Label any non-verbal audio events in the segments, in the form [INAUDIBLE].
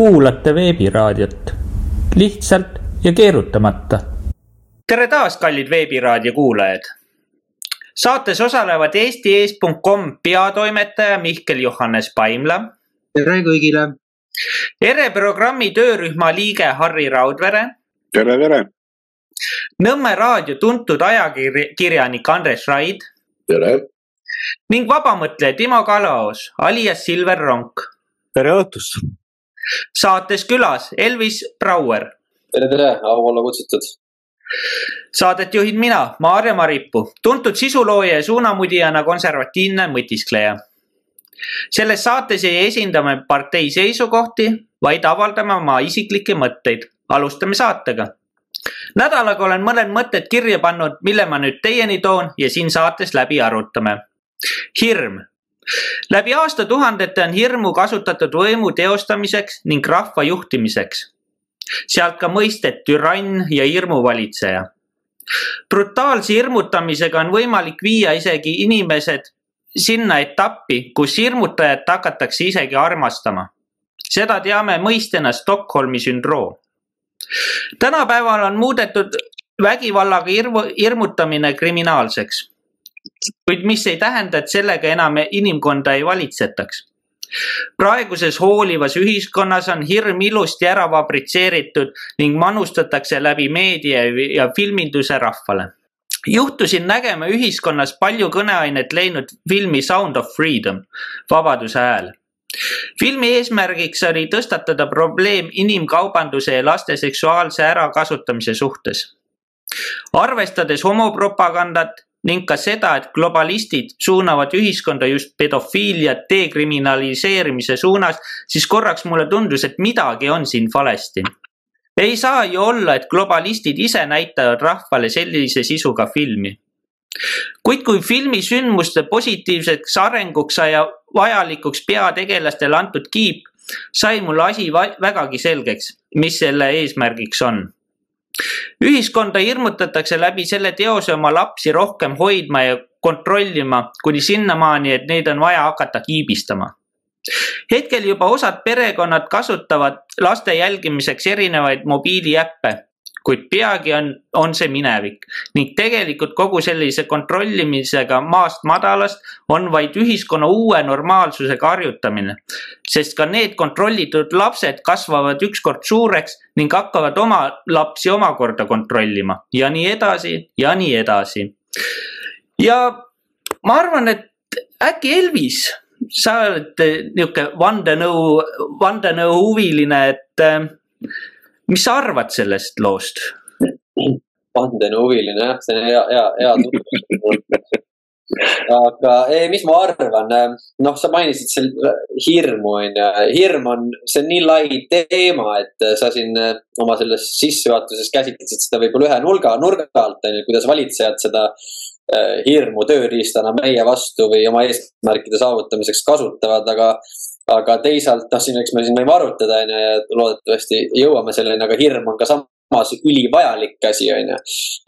kuulate veebiraadiot lihtsalt ja keerutamata. tere taas, kallid Veebiraadio kuulajad. saates osalevad eesti.com peatoimetaja Mihkel Johannes Paimla. tere kõigile. ERE programmi töörühma liige Harri Raudvere. tere, tere. Nõmme raadio tuntud ajakirjanik Andres Raid. tere. ning vabamõtleja Timo Kalaos alias Silver Ronk. tere õhtust saates külas Elvis Brouer. tere, tere, au olla kutsutud. Saadet juhin mina, Maarja Maripuu, tuntud sisulooja ja suunamudijana konservatiivne mõtiskleja. selles saates ei esinda me partei seisukohti, vaid avaldame oma isiklikke mõtteid. alustame saatega. nädalaga olen mõned mõtted kirja pannud, mille ma nüüd teieni toon ja siin saates läbi arutame. hirm läbi aastatuhandete on hirmu kasutatud võimu teostamiseks ning rahva juhtimiseks. sealt ka mõisted türann ja hirmuvalitseja. brutaalse hirmutamisega on võimalik viia isegi inimesed sinna etappi, kus hirmutajat hakatakse isegi armastama. seda teame mõistena Stockholmi sündroom. tänapäeval on muudetud vägivallaga hirmu, hirmutamine kriminaalseks kuid mis ei tähenda, et sellega enam inimkonda ei valitsetaks. praeguses hoolivas ühiskonnas on hirm ilusti ära fabritseeritud ning manustatakse läbi meedia ja filminduse rahvale. juhtusin nägema ühiskonnas palju kõneainet leidnud filmi Sound of Freedom, Vabaduse hääl filmi eesmärgiks oli tõstatada probleem inimkaubanduse ja laste seksuaalse ärakasutamise suhtes. arvestades homopropagandat ning ka seda, et globalistid suunavad ühiskonda just pedofiilia dekriminaliseerimise suunas, siis korraks mulle tundus, et midagi on siin valesti. ei saa ju olla, et globalistid ise näitavad rahvale sellise sisuga filmi. kuid kui filmi sündmuste positiivseks arenguks sai vajalikuks peategelastele antud kiip, sai mulle asi vägagi selgeks, mis selle eesmärgiks on ühiskonda hirmutatakse läbi selle teose oma lapsi rohkem hoidma ja kontrollima kuni sinnamaani, et neid on vaja hakata kiibistama. hetkel juba osad perekonnad kasutavad laste jälgimiseks erinevaid mobiiliäppe kuid peagi on, on see minevik ning tegelikult kogu sellise kontrollimisega maast madalast on vaid ühiskonna uue normaalsusega harjutamine. sest ka need kontrollitud lapsed kasvavad ükskord suureks ning hakkavad oma lapsi omakorda kontrollima ja nii edasi ja nii edasi. ja ma arvan, et äkki Elvis, sa oled niisugune vandenõu, vandenõuhuviline, et mis sa arvad sellest loost? vandenõuhuviline jah, see on hea, hea, hea tunne. aga ei, mis ma arvan, noh, sa mainisid seal hirmu onju, hirm on, see on nii lai teema, et sa siin oma selles sissejuhatuses käsitlesid seda võib-olla ühe nurga, nurga alt onju, kuidas valitsejad seda eh, hirmu tööriistana meie vastu või oma eesmärkide saavutamiseks kasutavad, aga aga teisalt, noh, siin, eks me siin võime arutada, on ju, ja loodetavasti jõuame selleni, aga hirm on ka samas ülivajalik asi, on ju.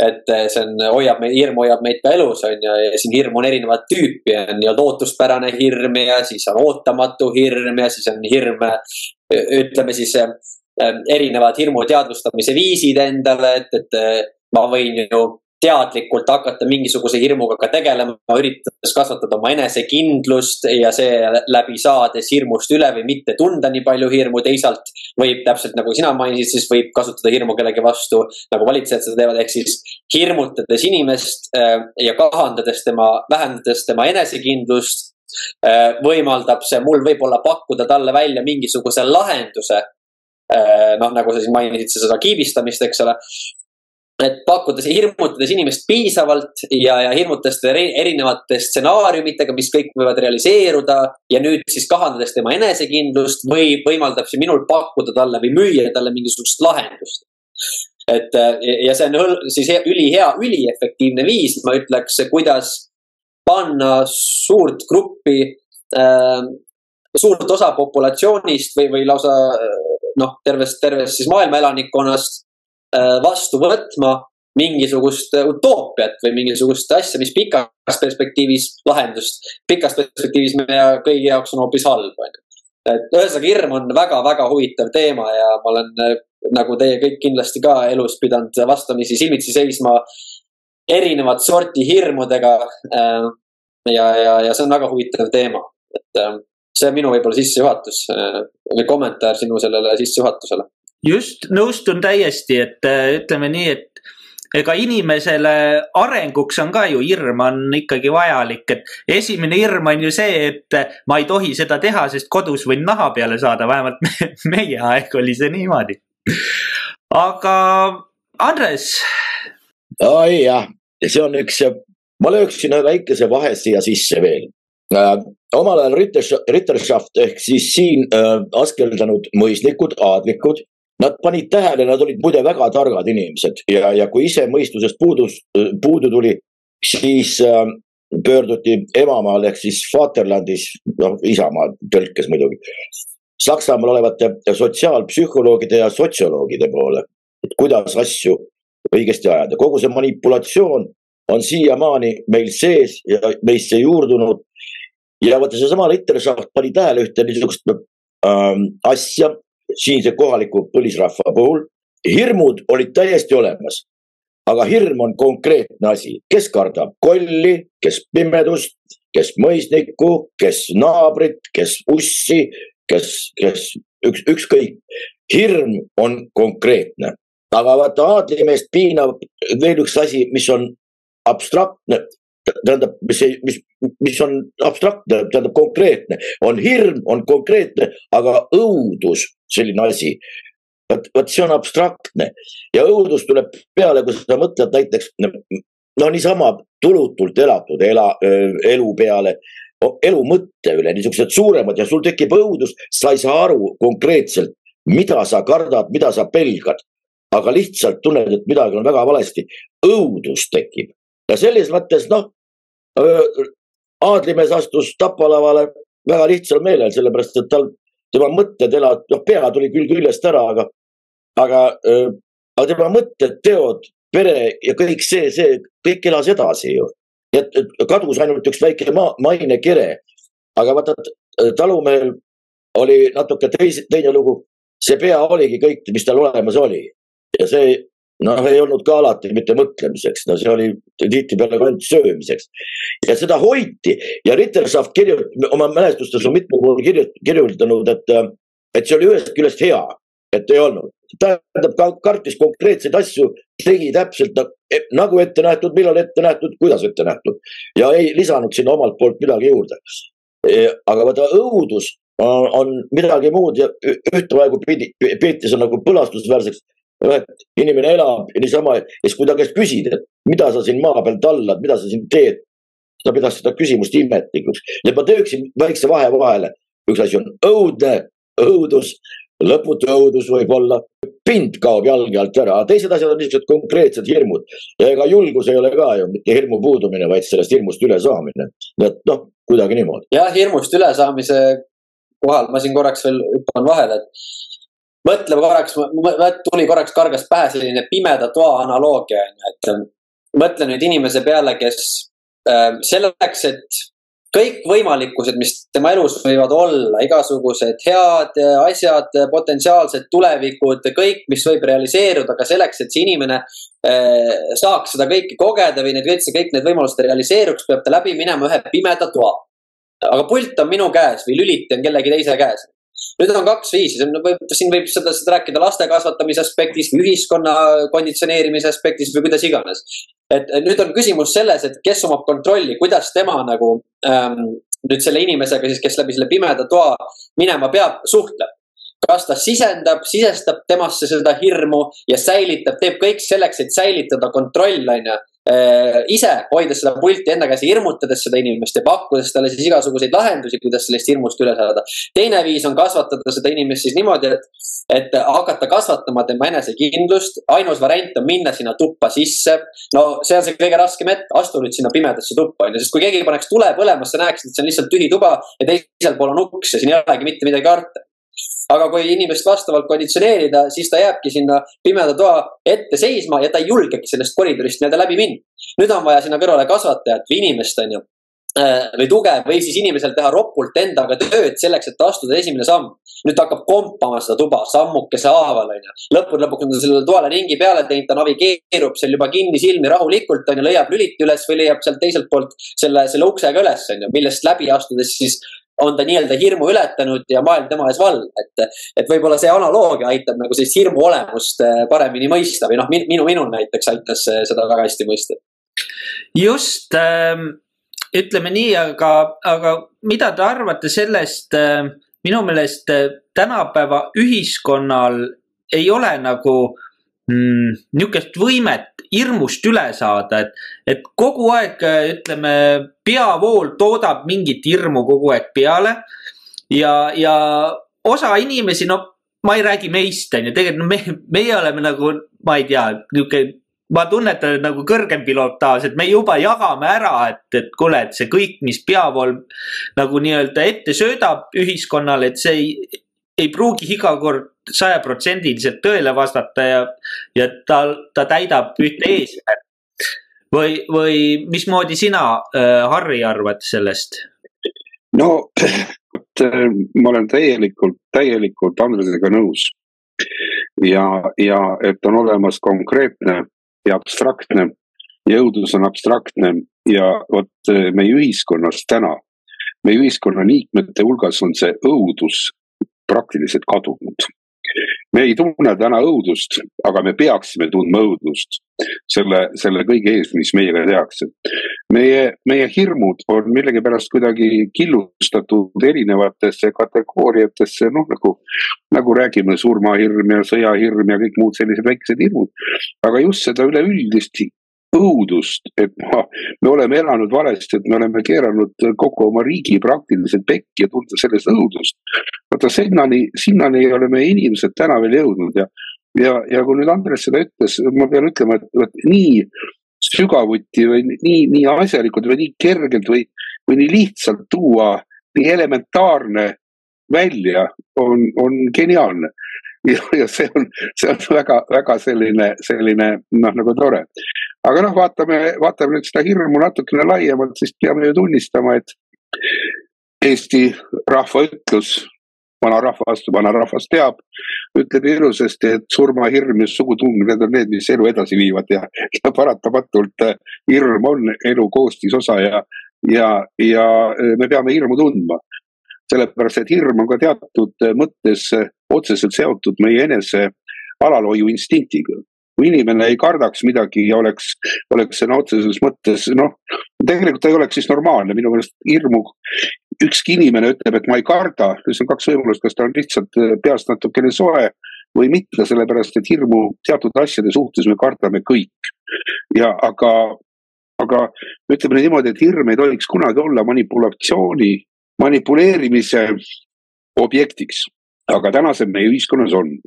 et eh, see on, hoiab meid, hirm hoiab meid ka elus, on ju, ja siin hirm on erinevat tüüpi, on nii-öelda ootuspärane hirm ja siis on ootamatu hirm ja siis on hirm, ütleme siis eh, erinevad hirmu teadvustamise viisid endale, et, et ma võin ju teadlikult hakata mingisuguse hirmuga ka tegelema, üritades kasvatada oma enesekindlust ja seeläbi saades hirmust üle või mitte tunda nii palju hirmu. teisalt võib täpselt nagu sina mainisid, siis võib kasutada hirmu kellegi vastu, nagu valitsejad seda teevad, ehk siis hirmutades inimest äh, ja kahandades tema, vähendades tema enesekindlust äh, võimaldab see mul võib-olla pakkuda talle välja mingisuguse lahenduse. Äh, noh, nagu sa siin mainisid seda kiibistamist, eks ole et pakkudes hirmutades inimest piisavalt ja, ja hirmutades teda erinevate stsenaariumitega, mis kõik võivad realiseeruda ja nüüd siis kahandades tema enesekindlust või võimaldab see minul pakkuda talle või müüa talle mingisugust lahendust. et ja see on siis ülihea, üliefektiivne viis, ma ütleks, kuidas panna suurt gruppi äh,, suurt osa populatsioonist või, või lausa noh, tervest, tervest siis maailma elanikkonnast Äh, vastu võtma mingisugust utoopiat või mingisugust asja, mis pikas perspektiivis lahendust, pikas perspektiivis meie kõigi jaoks on hoopis halb, on ju. et ühesõnaga hirm on väga-väga huvitav teema ja ma olen nagu teie kõik kindlasti ka elus pidanud vastamisi silmitsi seisma erinevat sorti hirmudega. ja, ja, ja see on väga huvitav teema, et see on minu võib-olla sissejuhatus või kommentaar sinu sellele sissejuhatusele. Just, nõustun täiesti, et ütleme nii, et ega inimesele arenguks on ka ju hirm on ikkagi vajalik, et esimene hirm on ju see, et ma ei tohi seda teha, sest kodus võin naha peale saada, vähemalt [LAUGHS] me, meie aeg oli see niimoodi. aga Andres. oi jah, see on üks, ma lööksin ühe väikese vahe siia sisse veel äh,. omal ajal Ritterschaft ehk siis siin äh, askeldanud mõisnikud, aadlikud Nad panid tähele, nad olid muide väga targad inimesed ja, ja kui ise mõistusest puudus, puudu tuli, siis äh, pöörduti emamaal ehk siis Vaterlandis, noh Isamaa tõlkes muidugi, Saksamaal olevate sotsiaalpsühholoogide ja sotsioloogide poole, et kuidas asju õigesti ajada. kogu see manipulatsioon on siiamaani meil sees ja meisse juurdunud. ja vaata seesama Ritterschaft pani tähele ühte niisugust ähm, asja, siinse kohaliku põlisrahva puhul. hirmud olid täiesti olemas. aga hirm on konkreetne asi, kes kardab kolli, kes pimedust, kes mõisnikku, kes naabrit, kes ussi, kes, kes üks, ükskõik. hirm on konkreetne, aga vaata aadlimeest piinab veel üks asi, mis on abstraktne, tähendab, mis mis, mis on abstraktne, tähendab konkreetne, on hirm, on konkreetne, aga õudus selline asi. vot, vot see on abstraktne ja õudus tuleb peale, kui sa mõtled näiteks no niisama tulutult elatud ela, elu peale, elu mõtte üle, niisugused suuremad ja sul tekib õudus, sa ei saa aru konkreetselt, mida sa kardad, mida sa pelgad. aga lihtsalt tunned, et midagi on väga valesti, õudus tekib ja selles mõttes noh, Aadlimees astus tapalavale väga lihtsal meelel, sellepärast et tal tema mõtted elavad, noh, pea tuli küll küljest ära, aga, aga, aga tema mõtted, teod, pere ja kõik see, see kõik elas edasi ju. et, et kadus ainult üks väike maa, mainekere. aga vaata, talumehel oli natuke teise, teine lugu. see pea oligi kõik, mis tal olemas oli ja see noh, ei olnud ka alati mitte mõtlemiseks, no see oli tihtipeale ka ainult söömiseks. ja seda hoiti ja Ritterschaft kirjutab, oma mälestustes on mitmel pool kirjutanud, et, et see oli ühest küljest hea, et ei olnud. tähendab, ta kartis konkreetseid asju, tegi täpselt e-, nagu ette nähtud, millal ette nähtud, kuidas ette nähtud ja ei lisanud sinna omalt poolt midagi juurde. E, aga vaata õudus on, on midagi muud ja ühtaegu peeti see nagu põlastusväärseks inimene elab niisama ja siis, kui ta käest küsid, et mida sa siin maa peal tallad, mida sa siin teed. ta pidas seda küsimust imetlikuks, nii et ma teeksin väikse vahe vahele. üks asi on õudne, õudus, lõputu õudus võib-olla, pind kaob jalge alt ära, teised asjad on niisugused konkreetsed hirmud. ja ega julgus ei ole ka ju mitte hirmu puudumine, vaid sellest hirmust ülesaamine. nii et noh, kuidagi niimoodi. jah, hirmust ülesaamise kohal ma siin korraks veel hüppan vahele, et mõtle korraks, tuli korraks kargas pähe selline pimeda toa analoogia on ju, et ähm, mõtle nüüd inimese peale, kes äh, selleks, et kõik võimalikkused, mis tema elus võivad olla, igasugused head asjad, potentsiaalsed tulevikud, kõik, mis võib realiseeruda, aga selleks, et see inimene äh, saaks seda kõike kogeda või need üldse kõik need võimalused realiseeruks, peab ta läbi minema ühe pimeda toa. aga pult on minu käes või lüliti on kellegi teise käes nüüd on kaks viisi, siin võib seda, seda rääkida laste kasvatamise aspektist ühiskonna konditsioneerimise aspektist või kuidas iganes. et nüüd on küsimus selles, et kes omab kontrolli, kuidas tema nagu ähm, nüüd selle inimesega siis, kes läbi selle pimeda toa minema peab, suhtleb. Kas ta sisendab, sisestab temasse seda hirmu ja säilitab, teeb kõik selleks, et säilitada kontroll, on ju ise hoides seda pulti enda käes ja hirmutades seda inimest ja pakkudes talle siis igasuguseid lahendusi, kuidas sellest hirmust üle saada. teine viis on kasvatada seda inimest siis niimoodi, et, et hakata kasvatama tema enesekindlust. ainus variant on minna sinna tuppa sisse. no see on see kõige raskem hetk, astu nüüd sinna pimedasse tuppa, on ju, sest kui keegi paneks tule põlema, sa näeksid, et see on lihtsalt tühi tuba ja teisel pool on uks ja siin ei olegi mitte midagi karta aga kui inimest vastavalt konditsioneerida, siis ta jääbki sinna pimeda toa ette seisma ja ta ei julgegi sellest koridorist nii-öelda läbi minna. nüüd on vaja sinna kõrvale kasvatajat või inimest, on ju, äh, või tugev, võib siis inimesel teha ropult endaga tööd selleks, et astuda esimene samm. nüüd ta hakkab kompama seda tuba sammukese haaval, onju. lõppude lõpuks on ta sellele toale ringi peale teinud, ta navigeerub seal juba kinni silmi rahulikult, onju, leiab lüliti üles või leiab sealt teiselt poolt selle, selle uksega üles, onju, millest läbi astudes siis on ta nii-öelda hirmu ületanud ja maailm tema ees vald, et, et võib-olla see analoogia aitab nagu sellist hirmu olemust äh, paremini mõista või noh, minu, minul näiteks aitas seda väga hästi mõista. just ähm, ütleme nii, aga, aga mida te arvate sellest äh,, minu meelest äh, tänapäeva ühiskonnal ei ole nagu mm, niisugust võimet hirmust üle saada, et, et kogu aeg ütleme, peavool toodab mingit hirmu kogu aeg peale. ja, ja osa inimesi, no ma ei räägi meist, on ju, tegelikult me, meie oleme nagu, ma ei tea, niisugune ma tunnetan nagu kõrgem pilotaaž, et me juba jagame ära, et, et kuule, et see kõik, mis peavool nagu nii-öelda ette söödab ühiskonnale, et see ei, ei pruugi iga kord sajaprotsendiliselt tõele vastata ja, ja ta, ta täidab ühte eesmärki. või, või mismoodi sina äh,, Harri, arvad sellest? no vot, äh, ma olen täielikult, täielikult Andresega nõus. ja, ja et on olemas konkreetne ja abstraktne ja õudus on abstraktne ja vot äh, meie ühiskonnas täna, meie ühiskonna liikmete hulgas on see õudus praktiliselt kadunud me ei tunne täna õudust, aga me peaksime tundma õudust selle, selle kõige ees, mis meiega tehakse. meie, meie hirmud on millegipärast kuidagi killustatud erinevatesse kategooriatesse, noh nagu, nagu räägime surmahirm ja sõjahirm ja kõik muud sellised väiksed hirmud. aga just seda üleüldist õudust, et ma, me oleme elanud valesti, et me oleme keeranud kogu oma riigi praktiliselt pekki ja tunda sellest õudust. vaata sinnani, sinnani ei ole meie inimesed täna veel jõudnud ja, ja, ja kui nüüd Andres seda ütles, ma pean ütlema, et, et nii sügavuti või nii, nii asjalikult või nii kergelt või, või nii lihtsalt tuua nii elementaarne välja, on, on geniaalne. Ja, ja see on, see on väga-väga selline, selline noh, nagu tore. aga noh, vaatame, vaatame nüüd seda hirmu natukene laiemalt, siis peame ju tunnistama, et Eesti rahva ütlus, vanarahvas, vanarahvas teab, ütleb ilusasti, et surmahirm ja sugutung, need on need, mis elu edasi viivad. Ja, ja paratamatult äh, hirm on elu koostisosa ja, ja, ja äh, me peame hirmu tundma sellepärast et hirm on ka teatud mõttes otseselt seotud meie enese alalhoiuinstinktiga. kui inimene ei kardaks midagi ja oleks, oleks sõna otseses mõttes noh, tegelikult ta ei oleks siis normaalne, minu meelest hirmu. ükski inimene ütleb, et ma ei karda, siis on kaks võimalust, kas ta on lihtsalt peast natukene soe või mitte, sellepärast et hirmu teatud asjade suhtes me kardame kõik. ja aga, aga ütleme niimoodi, et hirm ei tohiks kunagi olla manipulatsiooni manipuleerimise objektiks, aga täna see meie ühiskonnas on.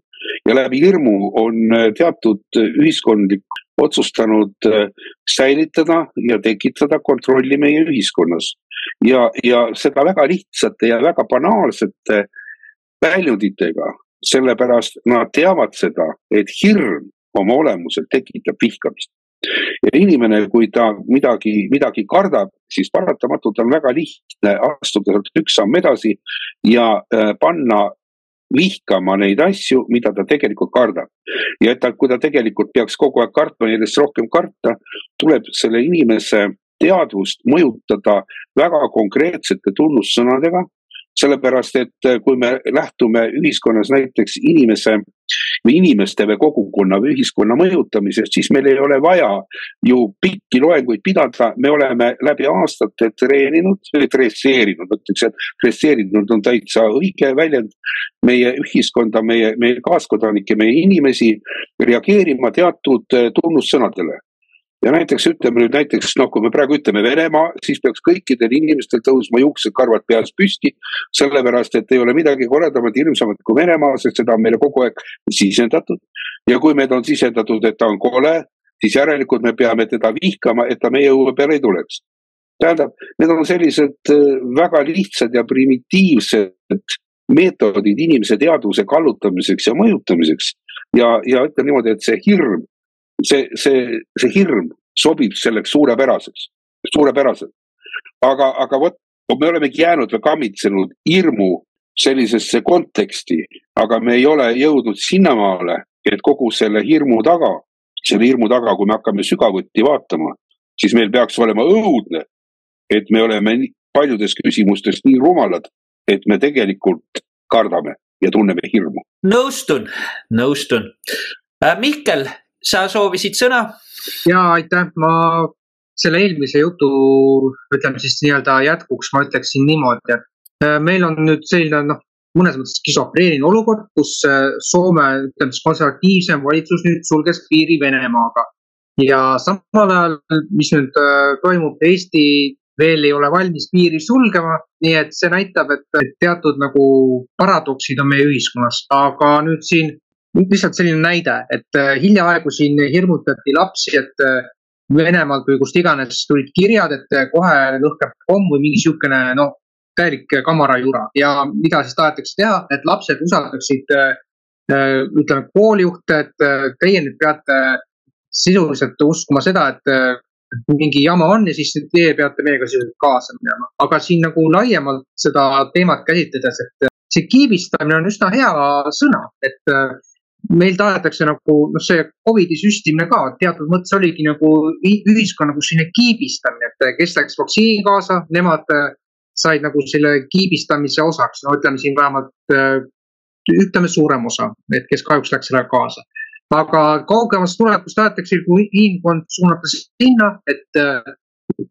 ja läbi hirmu on äh, teatud ühiskondlik otsustanud äh, säilitada ja tekitada kontrolli meie ühiskonnas. ja, ja seda väga lihtsate ja väga banaalsete väljunditega, sellepärast nad teavad seda, et hirm oma olemuselt tekitab vihkamist ja inimene, kui ta midagi, midagi kardab, siis paratamatult on väga lihtne astuda sealt üks samm edasi ja äh, panna vihkama neid asju, mida ta tegelikult kardab. ja et ta, kui ta tegelikult peaks kogu aeg kartma, järjest rohkem karta, tuleb selle inimese teadvust mõjutada väga konkreetsete tunnussõnadega sellepärast, et äh, kui me lähtume ühiskonnas näiteks inimese või inimeste või kogukonna või ühiskonna mõjutamisest, siis meil ei ole vaja ju pikki loenguid pidada, me oleme läbi aastate treeninud või dresseerinud, ma ütleks, et dresseerinud on täitsa õige väljend. meie ühiskonda, meie, meie kaaskodanikke, meie inimesi reageerima teatud äh, tunnussõnadele ja näiteks ütleme nüüd näiteks noh, kui me praegu ütleme Venemaa, siis peaks kõikidel inimestel tõusma juuksed-karvad peas püsti. sellepärast, et ei ole midagi koledamat, hirmsamat kui Venemaa, sest seda on meile kogu aeg sisendatud. ja kui meid on sisendatud, et ta on kole, siis järelikult me peame teda vihkama, et ta meie õue peale ei tuleks. tähendab, need on sellised äh, väga lihtsad ja primitiivsed meetodid inimese teadvuse kallutamiseks ja mõjutamiseks. ja, ja ütlen niimoodi, et see hirm see, see, see hirm sobib selleks suurepäraseks, suurepäraselt. aga, aga vot me olemegi jäänud või kammitsenud hirmu sellisesse konteksti, aga me ei ole jõudnud sinnamaale, et kogu selle hirmu taga, selle hirmu taga, kui me hakkame sügavuti vaatama, siis meil peaks olema õudne, et me oleme paljudes küsimustes nii rumalad, et me tegelikult kardame ja tunneme hirmu. nõustun, nõustun. Äh, Mihkel, sa soovisid sõna? ja aitäh, ma selle eelmise jutu, ütleme siis nii-öelda jätkuks ma ütleksin niimoodi, et äh, meil on nüüd selline noh, mõnes mõttes skisofreeniline olukord, kus äh, Soome, ütleme siis konservatiivsem valitsus nüüd sulges piiri Venemaaga. ja samal ajal, mis nüüd toimub, Eesti veel ei ole valmis piiri sulgema, nii et see näitab, et teatud nagu paradoksid on meie ühiskonnas, aga nüüd siin lihtsalt selline näide, et äh, hiljaaegu siin hirmutati lapsi, et äh, Venemaalt või kust iganes tulid kirjad, et äh, kohe lõhkeb pomm või mingi sihukene noh, täielik kamarajura ja mida siis tahetakse teha, et lapsed usaldaksid ütleme koolijuhte, et teie nüüd peate sisuliselt uskuma seda, et mingi jama on ja siis teie peate meiega sisuliselt kaasa minema. aga siin nagu laiemalt seda teemat käsitledes, et see kiibistamine on üsna hea sõna, et meil tahetakse nagu noh, see Covidi süstimine ka teatud mõttes oligi nagu ühiskonna nagu selline kiibistamine, et kes läks vaktsiini kaasa, nemad äh, said nagu selle kiibistamise osaks, no ütleme siin vähemalt äh, ütleme suurem osa, et kes kahjuks läks sellega kaasa aga kaugemas tulevikus tahetakse inimkond suunata sinna, et äh,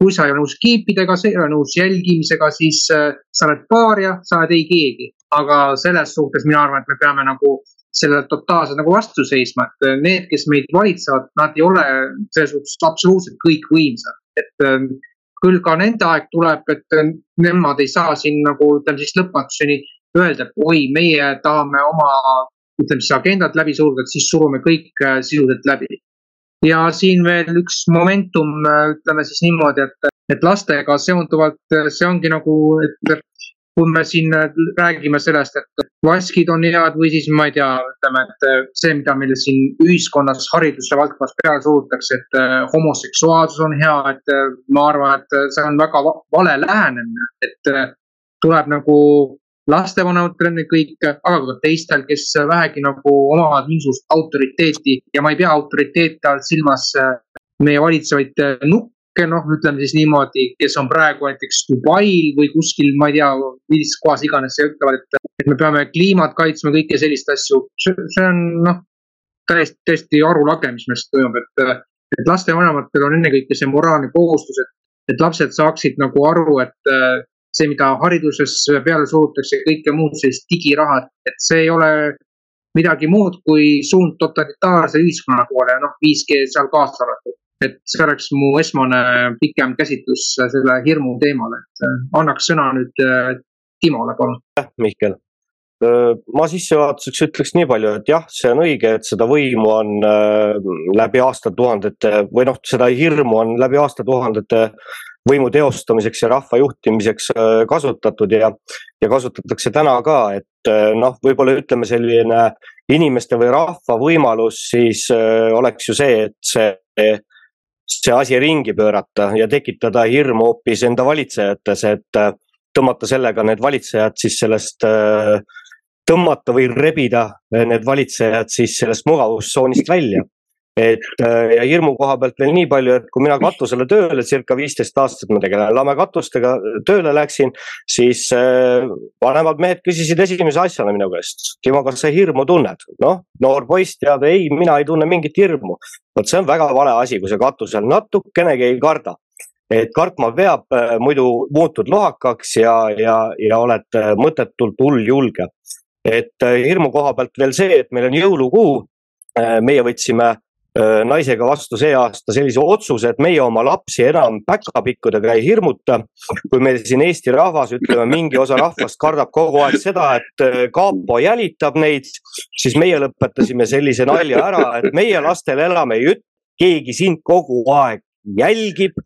kui sa ei ole nõus kiipidega, sa ei ole nõus jälgimisega, siis sa oled paaria, sa oled ei keegi. aga selles suhtes mina arvan, et me peame nagu sellele totaalselt nagu vastu seisma, et äh, need, kes meid valitsevad, nad ei ole selles suhtes absoluutselt kõikvõimsad, et küll ka nende aeg tuleb, et nemad ei saa siin nagu ütleme siis lõpmatuseni öelda, et oi, meie tahame oma ütleme siis agendat läbi suruda, et siis surume kõik äh, sisuliselt läbi. ja siin veel üks momentum, äh, ütleme siis niimoodi, et, et lastega seonduvalt äh, see ongi nagu, et kui me siin räägime sellest, et vaskid on head või siis ma ei tea, ütleme, et see, mida meile siin ühiskonnas hariduse valdkonnas peale surutakse, et homoseksuaalsus on hea, et ma arvan, et see on väga vale lähenemine, et tuleb nagu lastevanematel ennekõike, aga ka teistel, kes vähegi nagu omavad mingisugust autoriteeti ja ma ei pea autoriteete all silmas äh, meie valitsevaid äh, nukke, noh, ütleme siis niimoodi, kes on praegu näiteks Dubail või kuskil, ma ei tea, millises kohas iganes ja ütlevad, et, et me peame kliimat kaitsma, kõiki selliseid asju. see on noh, täiesti, täiesti arulage, mis meil toimub, et, et lastevanematel on ennekõike see moraalne kohustus, et, et lapsed saaksid nagu aru, et see, mida hariduses peale surutakse, kõike muud sellist digiraha, et see ei ole midagi muud kui suund totalitaarse ühiskonna poole, noh, 5G seal kaasa arvatud. Et see oleks mu esmane pikem käsitlus selle hirmu teemale, et äh, annaks sõna nüüd äh, Timole, palun. aitäh, Mihkel ma sissejuhatuseks ütleks nii palju, et jah, see on õige, et seda võimu on äh, läbi aastatuhandete või noh, seda hirmu on läbi aastatuhandete võimu teostamiseks ja rahva juhtimiseks äh, kasutatud ja, ja kasutatakse täna ka, et äh, noh, võib-olla ütleme selline inimeste või rahva võimalus siis äh, oleks ju see, et see, see asi ringi pöörata ja tekitada hirmu hoopis enda valitsejates, et tõmmata sellega need valitsejad siis sellest tõmmata või rebida need valitsejad siis sellest mugavustsoonist välja et äh, ja hirmu koha pealt veel nii palju, et kui mina katusele tööle circa viisteist aastat ma tegelen lamekatustega tööle läksin, siis äh, vanemad mehed küsisid esimese asjana minu käest, Timo, kas sa hirmu tunned? noh, noor poiss teab, ei, mina ei tunne mingit hirmu. vot see on väga vale asi, kui sa katusel natukenegi ei karda et kartma peab, äh, muidu muutud lohakaks ja, ja, ja oled mõttetult hulljulge. et hirmu koha pealt veel see, et meil on jõulukuu. meie võtsime Äh, naisega vastu see aasta sellise otsuse, et meie oma lapsi enam päkapikkudega ei hirmuta. kui meil siin Eesti rahvas, ütleme mingi osa rahvast kardab kogu aeg seda, et äh, kapo jälitab neid, siis meie lõpetasime sellise nalja ära, et meie lastele elame ei ütle, keegi sind kogu aeg jälgib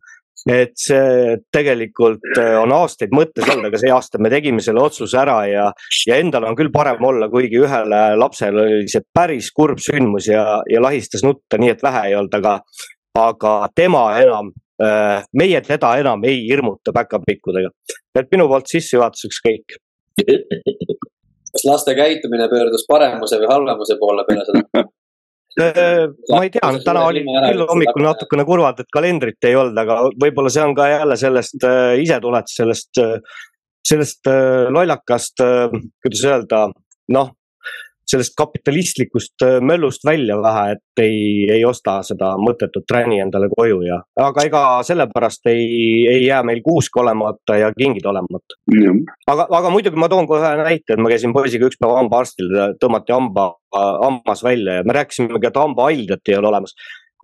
et see tegelikult äh, on aastaid mõttes olnud, aga see aasta me tegime selle otsuse ära ja, ja endal on küll parem olla, kuigi ühele lapsele oli see päris kurb sündmus ja, ja lahistas nutta, nii et vähe ei olnud, aga, aga tema enam meie teda enam ei hirmuta päkapikkudega. et minu poolt sissejuhatuseks kõik kas laste käitumine pöördus paremuse või halvemuse poole peale seda? [LAUGHS] ma ei tea, täna oli küll hommikul natukene kurvad, et kalendrit ei olnud, aga võib-olla see on ka jälle sellest isetulest, sellest, sellest lollakast, kuidas öelda, noh, sellest kapitalistlikust äh, möllust välja vähe, et ei, ei osta seda mõttetut träni endale koju ja, aga ega sellepärast ei, ei jää meil kuusk olemata ja kingid olemata aga, aga muidugi ma toon kohe ühe näite, et ma käisin poisiga üks päev hambaarstil, tõmmati hamba, hammas välja ja me rääkisimegi, et hambahaldjat ei ole olemas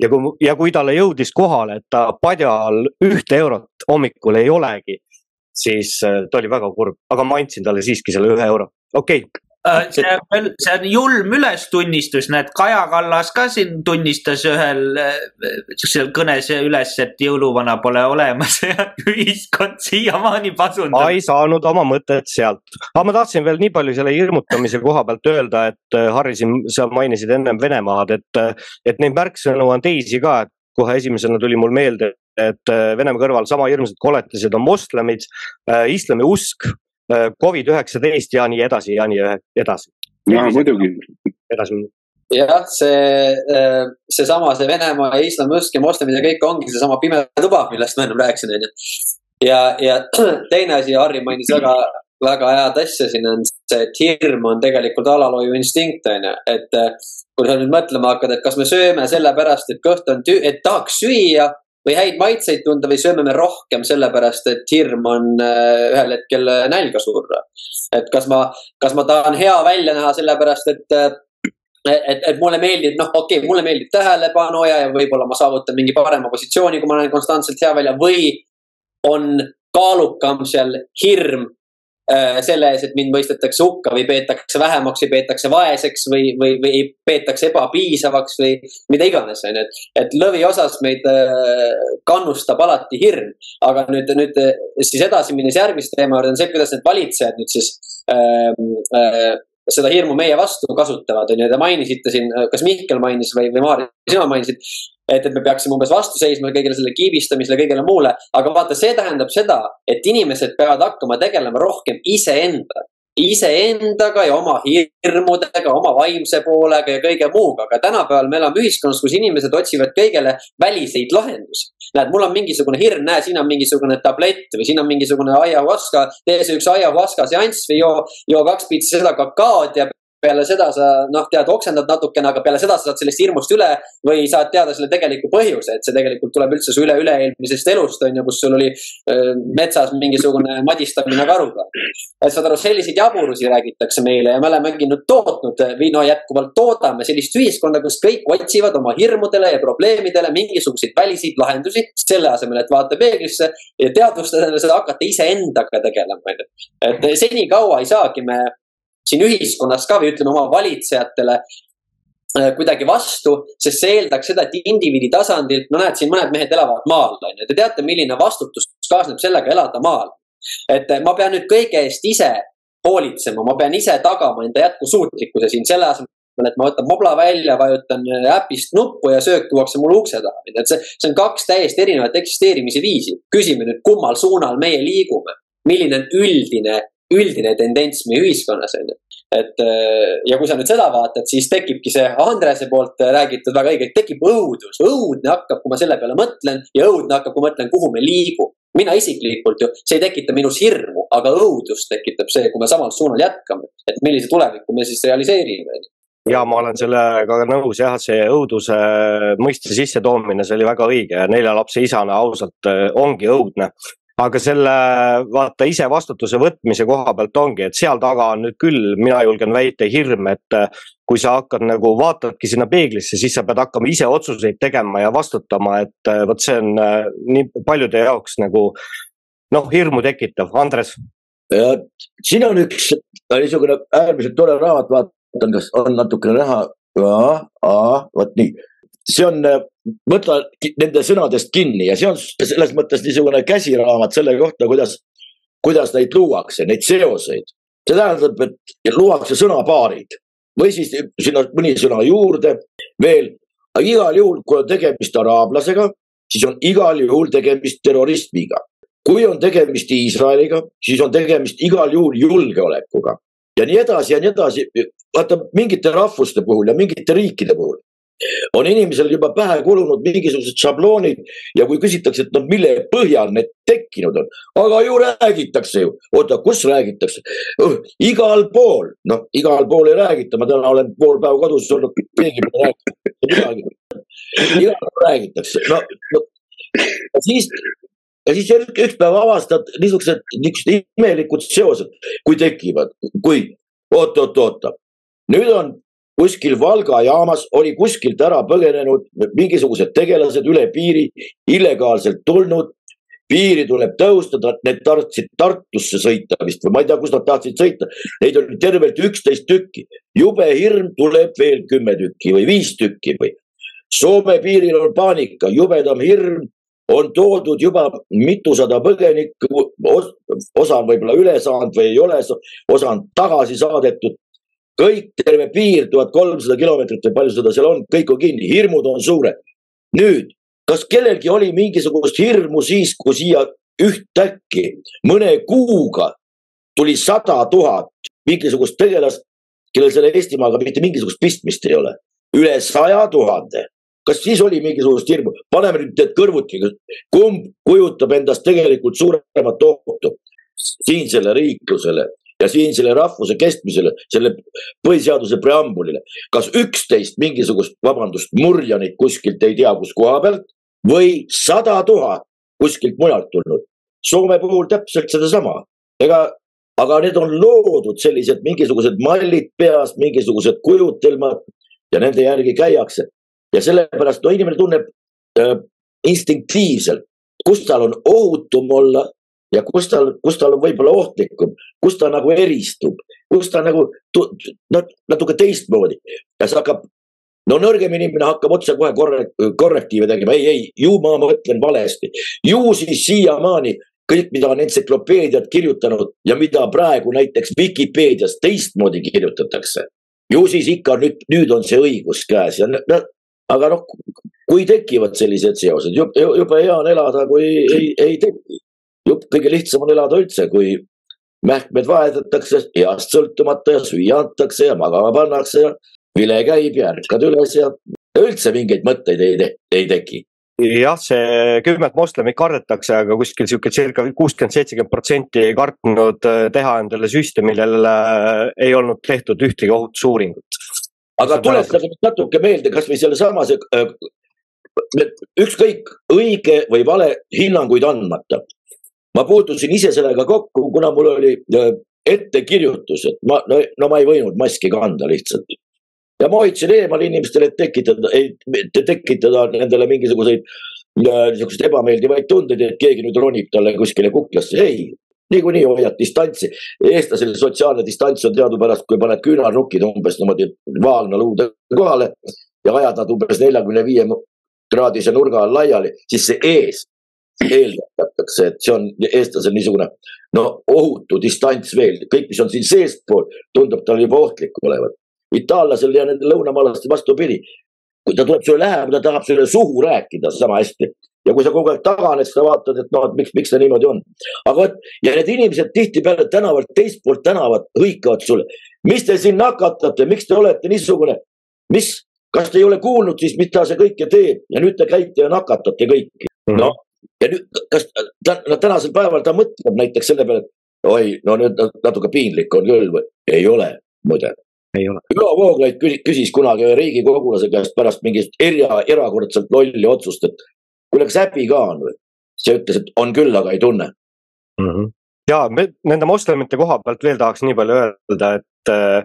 ja kui, ja kui talle jõudis kohale, et ta padjal ühte eurot hommikul ei olegi, siis äh, ta oli väga kurb, aga ma andsin talle siiski selle ühe euro. okei okay., Äh, see on, see on julm ülestunnistus, näed, Kaja Kallas ka siin tunnistas ühel äh, siuksel kõnes üles, et jõuluvana pole olemas [LAUGHS] ja ühiskond siiamaani pasundab. ma ei saanud oma mõtet sealt, aga ma tahtsin veel nii palju selle hirmutamise koha pealt öelda, et äh, Harri siin, sa mainisid ennem Venemaad, et, et neid märksõnu on teisi ka, et kohe esimesena tuli mul meelde, et Venemaa kõrval sama hirmsad koletised on moslemid, islami usk, Äh, Covid üheksateist ja nii edasi ja nii edasi. ja muidugi. edasi minna jah, see, äh, seesama, see Venemaa ja islamüsk ja moslemid ja kõik ongi seesama pime tuba, millest ma ennem rääkisin, onju. ja, ja [CLEARS THROAT] teine asi, Harri mainis väga, väga head asja siin on see, et hirm on tegelikult alalhoiu instinkt, onju. et äh, kui sa nüüd mõtlema hakkad, et kas me sööme sellepärast, et kõht on tü-, et tahaks süüa või häid maitseid tunda või sööme me rohkem sellepärast, et hirm on äh, ühel hetkel äh, nälga surra. et kas ma, kas ma tahan hea välja näha sellepärast, et äh, et, et mulle meeldib, noh, okei okay,, mulle meeldib tähelepanu ja, ja võib-olla ma saavutan mingi parema positsiooni, kui ma näen konstantselt hea välja või on kaalukam seal hirm selle ees, et mind mõistetakse hukka või peetakse vähemaks või peetakse vaeseks või, või, või peetakse ebapiisavaks või mida iganes, on ju, et. et lõviosas meid äh, kannustab alati hirm, aga nüüd, nüüd siis edasi minnes järgmise teema juurde on see, kuidas need valitsejad nüüd siis äh, äh, seda hirmu meie vastu kasutavad, on ju, te mainisite siin, kas Mihkel mainis või, või Maarja, sina mainisid, et, et me peaksime umbes vastu seisma kõigele selle kiibistamisele, kõigele muule. aga vaata, see tähendab seda, et inimesed peavad hakkama tegelema rohkem iseendaga iseendaga ja oma hirmudega, oma vaimse poolega ja kõige muuga, aga tänapäeval me elame ühiskonnas, kus inimesed otsivad kõigele väliseid lahendusi. näed, mul on mingisugune hirm, näe, siin on mingisugune tablett või siin on mingisugune ayahuasca, tee see üks ayahuasca seanss või joo, joo kaks pitsi seda kakaod ja peale seda sa noh, tead, oksendad natukene, aga peale seda sa saad sellest hirmust üle või saad teada selle tegeliku põhjuse, et see tegelikult tuleb üldse su üle-üle-eelmisest elust on ju, kus sul oli äh, metsas mingisugune madistamine karuga. saad aru, selliseid jaburusi räägitakse meile ja me olemegi nüüd tootnud või no jätkuvalt toodame sellist ühiskonda, kus kõik otsivad oma hirmudele ja probleemidele mingisuguseid väliseid lahendusi, selle asemel, et vaata peeglisse ja teadvustada seda, hakata iseendaga tegelema, on ju. et senikaua ei saagi me siin ühiskonnas ka või ütleme oma valitsejatele äh, kuidagi vastu, sest see eeldaks seda, et indiviidi tasandilt, no näed, siin mõned mehed elavad maal, on ju, te teate, milline vastutus kaasneb sellega elada maal. et äh, ma pean nüüd kõige eest ise hoolitsema, ma pean ise tagama enda jätkusuutlikkuse siin selle asemel, et ma võtan mobla välja, vajutan äh, äpist nuppu ja söök tuuakse mulle ukse taha. et see, see on kaks täiesti erinevat eksisteerimise viisi. küsime nüüd, kummal suunal meie liigume, milline on üldine üldine tendents meie ühiskonnas on ju. et äh, ja kui sa nüüd seda vaatad, siis tekibki see Andrese poolt räägitud väga õigelt, tekib õudus, õudne hakkab, kui ma selle peale mõtlen ja õudne hakkab, kui ma mõtlen, kuhu me liigume mina isiklikult ju, see ei tekita minus hirmu, aga õudust tekitab see, kui me samal suunal jätkame, et millise tuleviku me siis realiseerime ja ma olen sellega nõus jah, see õuduse mõiste sissetoomine, see oli väga õige. Ja nelja lapse isana ausalt äh, ongi õudne aga selle vaata ise vastutuse võtmise koha pealt ongi, et seal taga on nüüd küll, mina julgen väita, hirm, et äh, kui sa hakkad nagu vaatadki sinna peeglisse, siis sa pead hakkama ise otsuseid tegema ja vastutama, et äh, vot see on äh, nii paljude jaoks nagu noh, hirmu tekitav. Andres. siin on üks niisugune äärmiselt tore raamat, vaatan, kas on natukene näha. vot nii, see on võta nende sõnadest kinni ja see on selles mõttes niisugune käsiraamat selle kohta, kuidas, kuidas neid luuakse, neid seoseid. see tähendab, et luuakse sõnapaarid või siis sinna mõni sõna juurde veel. aga igal juhul, kui on tegemist araablasega, siis on igal juhul tegemist terrorismiga. kui on tegemist Iisraeliga, siis on tegemist igal juhul julgeolekuga ja nii edasi ja nii edasi. vaata mingite rahvuste puhul ja mingite riikide puhul on inimesel juba pähe kulunud mingisugused šabloonid ja kui küsitakse, et no mille põhjal need tekkinud on, aga ju räägitakse ju, oota, kus räägitakse? Igal pool, noh, igal pool ei räägita, ma täna olen pool päeva kodus olnud, keegi pole rääkinud. Igal pool räägitakse, no, no. Siis ja siis üks päev avastad niisugused, niisugused imelikud seosed, kui tekivad, kui oot-oot-oota, nüüd on kuskil Valga jaamas oli kuskilt ära põgenenud mingisugused tegelased üle piiri, illegaalselt tulnud. piiri tuleb tõustada, need tahtsid Tartusse sõita vist või ma ei tea, kus nad tahtsid sõita. Neid oli tervelt üksteist tükki. jube hirm, tuleb veel kümme tükki või viis tükki või. Soome piiril on paanika, jubedam hirm, on toodud juba mitusada põgenikku, osa on võib-olla üle saanud või ei ole, osa on tagasi saadetud kõik terve piir, tuhat kolmsada kilomeetrit või palju seda seal on, kõik on kinni, hirmud on suured. nüüd, kas kellelgi oli mingisugust hirmu siis, kui siia ühtäkki mõne kuuga tuli sada tuhat mingisugust tegelast, kellel selle Eestimaaga mitte mingisugust pistmist ei ole, üle saja tuhande. kas siis oli mingisugust hirmu, paneme nüüd need kõrvuti, kumb kujutab endast tegelikult suuremat ohtu siinsele riiklusele ja siinsele rahvuse kestmisele, selle põhiseaduse preambulile. kas üksteist mingisugust, vabandust, murjanit kuskilt ei tea, kus koha pealt või sada tuhat kuskilt mujalt tulnud. Soome puhul täpselt sedasama, ega, aga need on loodud sellised mingisugused mallid peas, mingisugused kujutelmad ja nende järgi käiakse. ja sellepärast no inimene tunneb äh, instinktiivselt, kus tal on ohutum olla ja kus tal, kus tal on võib-olla ohtlikum, kus ta nagu eristub, kus ta nagu no, natuke teistmoodi. Ja see hakkab, no nõrgem inimene hakkab otsekohe korre, korrektiive tegema, ei, ei, ju ma mõtlen valesti, ju siis siiamaani kõik, mida on entsüklopeediad kirjutanud ja mida praegu näiteks Vikipeedias teistmoodi kirjutatakse. ju siis ikka nüüd, nüüd on see õigus käes ja no, aga noh, kui tekivad sellised seosed, jube hea on elada, kui ei, ei teki jupp kõige lihtsam on elada üldse, kui mähkmed vahetatakse east sõltumata ja süüa antakse ja magama pannakse ja vile käib ja ärkad üles ja üldse mingeid mõtteid ei, te ei teki jah, see kümmet moslemit kardetakse, aga kuskil sihuke circa kuuskümmend, seitsekümmend protsenti ei kartnud äh, teha endale süste, millel äh, ei olnud tehtud ühtegi ohutusuuringut. aga tuletage nüüd natuke meelde kasvõi sellesama äh, ükskõik õige või vale hinnanguid andmata ma puutusin ise sellega kokku, kuna mul oli äh, ettekirjutus, et ma, no, no ma ei võinud maski kanda lihtsalt. ja ma hoidsin eemal inimestele, et tekitada, tekitada nendele mingisuguseid äh, niisuguseid ebameeldivaid tundeid, et keegi nüüd ronib talle kuskile kuklasse, ei. niikuinii hoiad distantsi, eestlasel sotsiaalne distants on teadupärast, kui paned küünarnukid umbes niimoodi vaagna luude kohale ja ajad nad umbes neljakümne viie kraadise nurga all laiali, siis see ees eeldatakse, et see on eestlasel niisugune no ohutu distants veel, kõik, mis on siin seestpool, tundub talle juba ohtlik olevat. itaallasel ja nendel lõunamaalastel vastupidi. kui ta tuleb sulle lähemale, ta tahab sulle suhu rääkida sama hästi ja kui sa kogu aeg taganed, siis sa vaatad, et noh, et miks, miks ta niimoodi on. aga vot ja need inimesed tihtipeale tänavalt, teist poolt tänavat hõikavad sulle. mis te siin nakatate, miks te olete niisugune, mis, kas te ei ole kuulnud siis, mida see kõike teeb ja nüüd te käite ja nakatate kõiki. Mhm. noh, ja nüüd, kas ta, no tänasel päeval ta mõtleb näiteks selle peale, et oi, no nüüd natuke piinlik on küll või? ei ole, muide. Ülo Vooglaid küsis kunagi ühe riigikogulase käest pärast mingit era, erakordselt lolli otsust, et kuule, kas häbi ka on või? see ütles, et on küll, aga ei tunne mm. -hmm. ja me nende moslemite koha pealt veel tahaks nii palju öelda, et äh,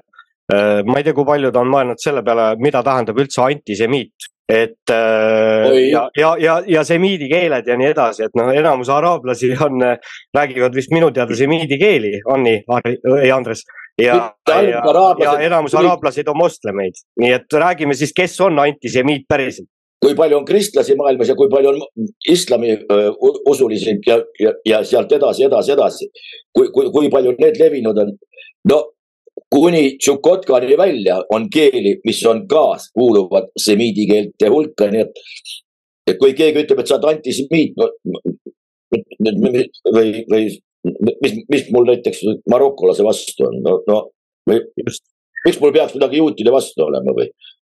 äh ma ei tea, kui paljud on mõelnud selle peale, mida tähendab üldse antisemiit et äh, ja, ja, ja, ja semiidi keeled ja nii edasi, et noh, enamus araablasi on, räägivad vist minu teada semiidi keeli, on nii, ei Andres? ja, ja, ja enamus araablasid on moslemeid, nii et räägime siis, kes on antisemiit päriselt kui palju on kristlasi maailmas ja kui palju on islami uh, usulisi ja, ja, ja sealt edasi, edasi, edasi. kui, kui, kui palju need levinud on? no kuni Tšukotkani välja on keeli, mis on ka, kuuluvad semiidi keelte hulka, nii et et kui keegi ütleb, et sa oled antisemiit või, või mis, mis mul näiteks marokolase vastu on, no, no või just, miks mul peaks midagi juutide vastu olema või?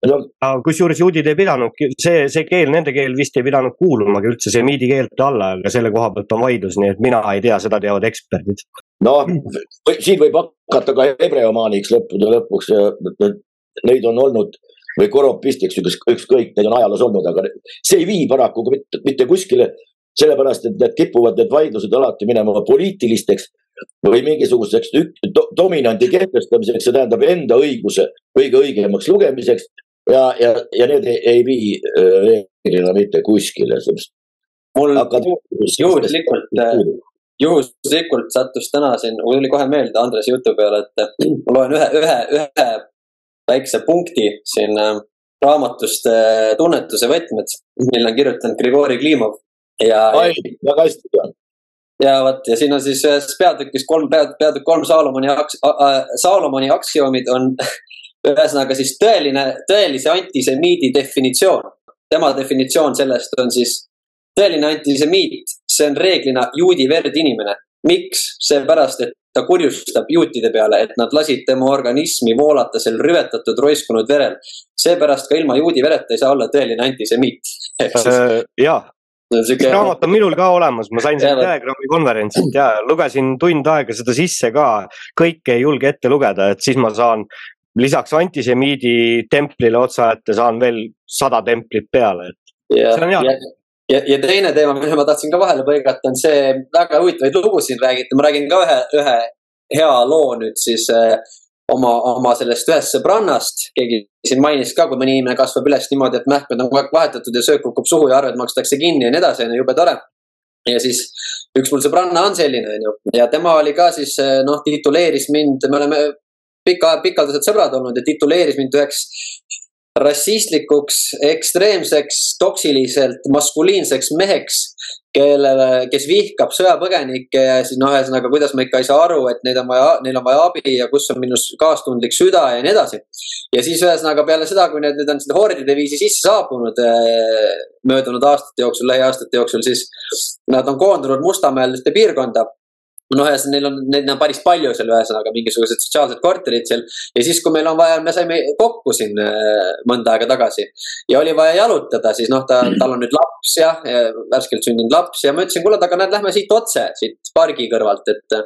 No kusjuures juudid ei pidanudki, see, see keel, nende keel vist ei pidanud kuulumagi üldse semiidi keelte alla, aga selle koha pealt on vaidlus, nii et mina ei tea, seda teavad eksperdid. noh, siin võib hakata ka hebreomaaniks lõppude lõpuks neid on olnud või koropistiks, ükskõik, neid on ajaloos olnud, aga see ei vii paraku mitte, mitte kuskile sellepärast, et need kipuvad, need vaidlused alati minema poliitilisteks või mingisuguseks do dominandi kehtestamiseks, see tähendab enda õiguse kõige õigemaks lugemiseks ja, ja, ja need ei, ei vii reeglina mitte kuskile. mul juhuslikult, juhuslikult sattus täna siin, mul tuli kohe meelde Andres jutu peale, et ma loen ühe, ühe, ühe väikse punkti siin raamatust Tunnetuse võtmed, mille on kirjutanud Grigori Klimov ja. väga hästi tean ja vot ja siin on siis ühes peatükis kolm peatükk, peatükk kolm Saalomoni aks-, Saalomoni aktsioomid on [LAUGHS] ühesõnaga siis tõeline, tõelise antisemiidi definitsioon. tema definitsioon sellest on siis tõeline antisemiit, see on reeglina juudi verd inimene. miks? seepärast, et ta kurjustab juutide peale, et nad lasid tema organismi voolata sel rüvetatud roiskunud verel. seepärast ka ilma juudi vereta ei saa olla tõeline antisemiit. [LAUGHS] jah, Siuke... raamat on minul ka olemas, ma sain sealt Telegrami konverentsilt ja lugesin tund aega seda sisse ka. kõike ei julge ette lugeda, et siis ma saan lisaks antisemiidi templile otsa ette saan veel sada templit peale, et ja, see on hea. ja, ja teine teema, mille ma tahtsin ka vahele põigata, on see, väga huvitavaid lugusid räägiti, ma räägin ka ühe, ühe hea loo nüüd siis äh, oma, oma sellest ühest sõbrannast, keegi siin mainis ka, kui mõni inimene kasvab üles niimoodi, et mähkmed on kogu aeg vahetatud ja söök kukub suhu ja arved makstakse kinni ja nii edasi, on ju, jube tore. ja siis üks mul sõbranna on selline, on ju, ja tema oli ka siis noh, tituleeris mind, me oleme pika, pikaldased sõbrad olnud ja tituleeris mind üheks rassistlikuks, ekstreemseks, toksiliselt maskuliinseks meheks, kellele, kes vihkab sõjapõgenikke ja siis noh, ühesõnaga, kuidas ma ikka ei saa aru, et neid on vaja, neil on vaja abi ja kus on minu kaastundlik süda ja nii edasi. ja siis ühesõnaga peale seda, kui need nüüd on seda hordide viisi sisse saabunud eh, möödunud aastate jooksul, lähiaastate jooksul, siis nad on koondunud Mustamäel ühte piirkonda noh, ühesõnaga neil on, neid on päris palju seal ühesõnaga mingisugused sotsiaalsed korterid seal. ja siis, kui meil on vaja, me saime kokku siin äh, mõnda aega tagasi. Ja oli vaja jalutada, siis noh, ta, tal on nüüd laps jah, värskelt sündinud laps. Ja ma ütlesin, kuule, aga näed, lähme siit otse, siit pargi kõrvalt, et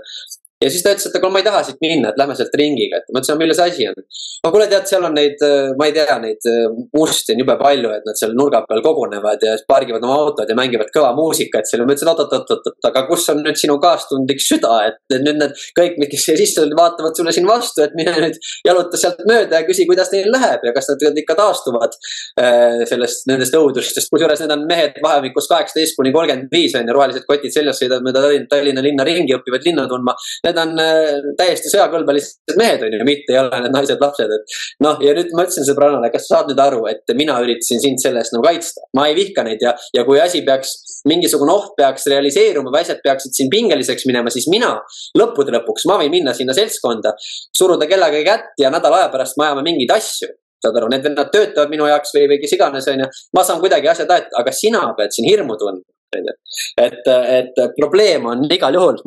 ja siis ta ütles, et aga ma ei taha siit minna, et lähme sealt ringiga, et ma ütlesin, milles asi on. no kuule, tead, seal on neid, äh, ma ei tea, neid äh, musti on jube palju, et nad seal nurga peal kogunevad ja pargivad oma autod ja mängivad kõva muusikat seal ma ütlesin, oot-oot-oot-oot, aga kus on nüüd sinu kaastundlik süda, et nüüd need kõik, kes siia sisse vaatavad sulle siin vastu, et mine nüüd jaluta sealt mööda ja küsi, kuidas neil läheb ja kas nad ikka taastuvad äh, sellest, nendest õudustest. kusjuures need on mehed vahemikus kaheksateist kuni kolmkümmend viis on ju, rohelised kotid seljas, sõidavad mööda Tallinna linna ringi, õpivad linna tundma need on äh, täiesti sõjakõlbelised mehed, on ju, mitte ei ole need naised-lapsed, et. noh, ja nüüd ma ütlesin sõbrannale, kas sa saad nüüd aru, et mina üritasin sind selle eest nagu kaitsta, ma ei vihka neid ja, ja kui asi peaks, mingisugune oht peaks realiseeruma või asjad peaksid siin pingeliseks minema, siis mina lõppude lõpuks, ma võin minna sinna seltskonda, suruda kellegagi kätt ja nädala aja pärast me ajame mingeid asju saad aru, need vennad töötavad minu jaoks või, või kes iganes, onju. ma saan kuidagi asjad aetada, aga sina pead siin hirmu tundma, onju. et, et probleem on igal juhul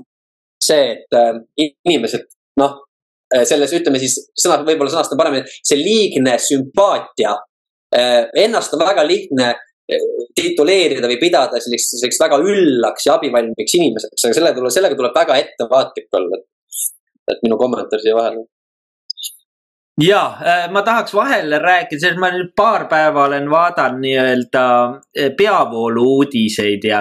see, et äh, inimesed noh, äh, selles ütleme siis sõna, võib-olla sõnastan paremini, see liigne sümpaatia. Äh, ennast on väga lihtne tituleerida või pidada selliseks, selliseks väga üllaks ja abivalmiks inimeseks, aga selle tuleb, sellega tuleb väga ettevaatlik olla. et minu kommentaar siia vahele ja ma tahaks vahele rääkida, sest ma nüüd paar päeva olen vaadanud nii-öelda peavoolu uudiseid ja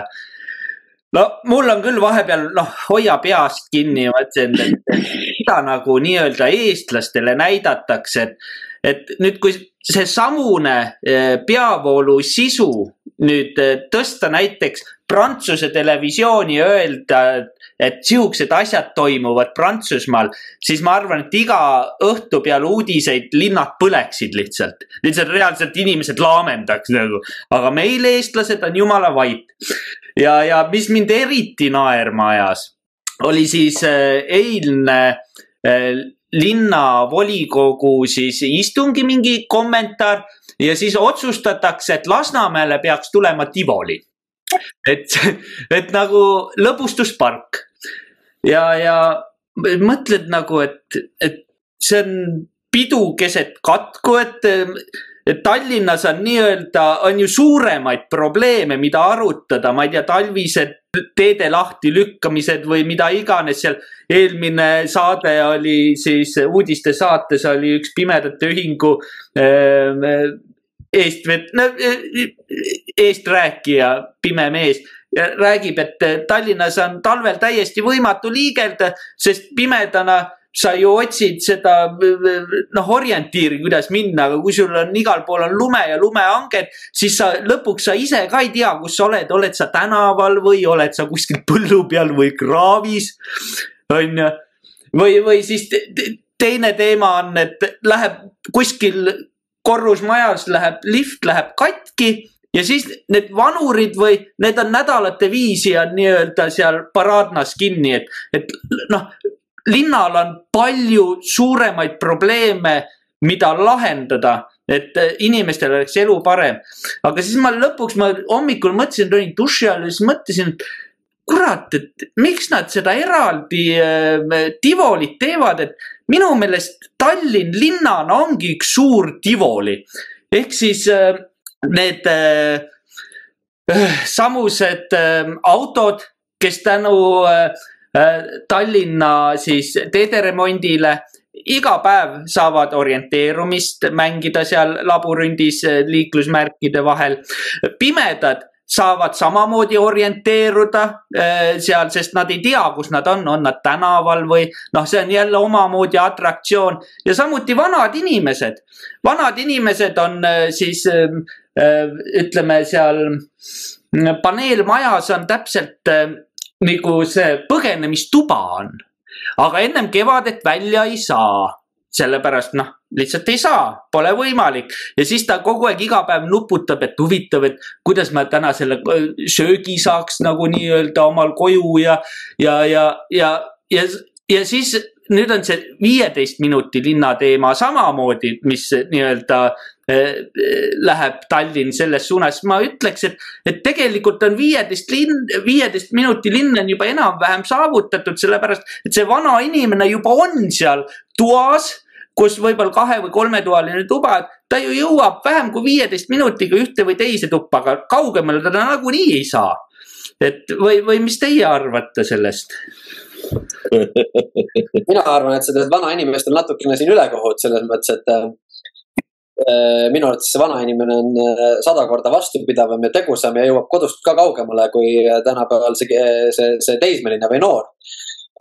no mul on küll vahepeal noh, hoia peast kinni, ma ütlesin, et mida nagu nii-öelda eestlastele näidatakse, et, et nüüd, kui seesamune eh, peavoolu sisu nüüd eh, tõsta näiteks Prantsuse televisiooni ja öelda, et siuksed asjad toimuvad Prantsusmaal, siis ma arvan, et iga õhtu peale uudiseid linnad põleksid lihtsalt. lihtsalt reaalselt inimesed laamendaks nagu, aga meil, eestlased, on jumala vait. ja, ja mis mind eriti naerma ajas, oli siis äh, eilne äh, linnavolikogu siis istungi mingi kommentaar ja siis otsustatakse, et Lasnamäele peaks tulema Tivoli. et, et nagu lõbustuspark ja, ja mõtled nagu, et, et see on pidu keset katku, et, et Tallinnas on nii-öelda, on ju suuremaid probleeme, mida arutada, ma ei tea, talvised teede lahtilükkamised või mida iganes seal. eelmine saade oli siis uudistesaates oli üks Pimedate Ühingu äh, eestved-, no eesträäkija, pime mees räägib, et Tallinnas on talvel täiesti võimatu liigelda, sest pimedana sa ju otsid seda noh, orientiiri, kuidas minna, aga kui sul on igal pool on lume ja lumehanged, siis sa lõpuks sa ise ka ei tea, kus sa oled, oled sa tänaval või oled sa kuskil põllu peal või kraavis. on ju, või, või siis teine teema on, et läheb kuskil korrusmajas läheb lift läheb katki ja siis need vanurid või need on nädalate viisi on nii-öelda seal paraadnas kinni, et, et noh, linnal on palju suuremaid probleeme, mida lahendada, et äh, inimestel oleks elu parem. aga siis ma lõpuks, ma hommikul mõtlesin, tulin duši all ja siis mõtlesin, et kurat, et miks nad seda eraldi äh, Tivolit teevad, et minu meelest Tallinn linnana ongi üks suur Tivoli. ehk siis äh, need äh, äh samused äh, autod, kes tänu äh, Tallinna siis teederemondile iga päev saavad orienteerumist mängida seal labürindis äh, liiklusmärkide vahel. pimedad saavad samamoodi orienteeruda äh, seal, sest nad ei tea, kus nad on, on nad tänaval või noh, see on jälle omamoodi atraktsioon ja samuti vanad inimesed. vanad inimesed on siis ütleme seal paneelmajas on täpselt nagu see põgenemistuba on. aga ennem kevadet välja ei saa, sellepärast noh, lihtsalt ei saa, pole võimalik. Ja siis ta kogu aeg iga päev nuputab, et huvitav, et kuidas ma täna selle äh, söögi saaks nagu nii-öelda omal koju ja, ja, ja, ja, ja, ja siis nüüd on see viieteist minuti linna teema samamoodi, mis nii-öelda Eh, läheb Tallinn selles suunas, ma ütleks, et, et tegelikult on viieteist linn, viieteist minuti linn on juba enam-vähem saavutatud, sellepärast et see vana inimene juba on seal toas kus võib-olla kahe või kolmetoaline tuba, ta ju jõuab vähem kui viieteist minutiga ühte või teise tuppa, aga kaugemale ta nagunii ei saa. et või, või mis teie arvate sellest? [LAUGHS] mina arvan, et sa teed vanainimestel natukene siin ülekohut selles mõttes, et minu arvates see vanainimene on äh, sada korda vastupidavam ja tegusam ja jõuab kodust ka kaugemale kui äh, tänapäeval see, see, see teismeline või noor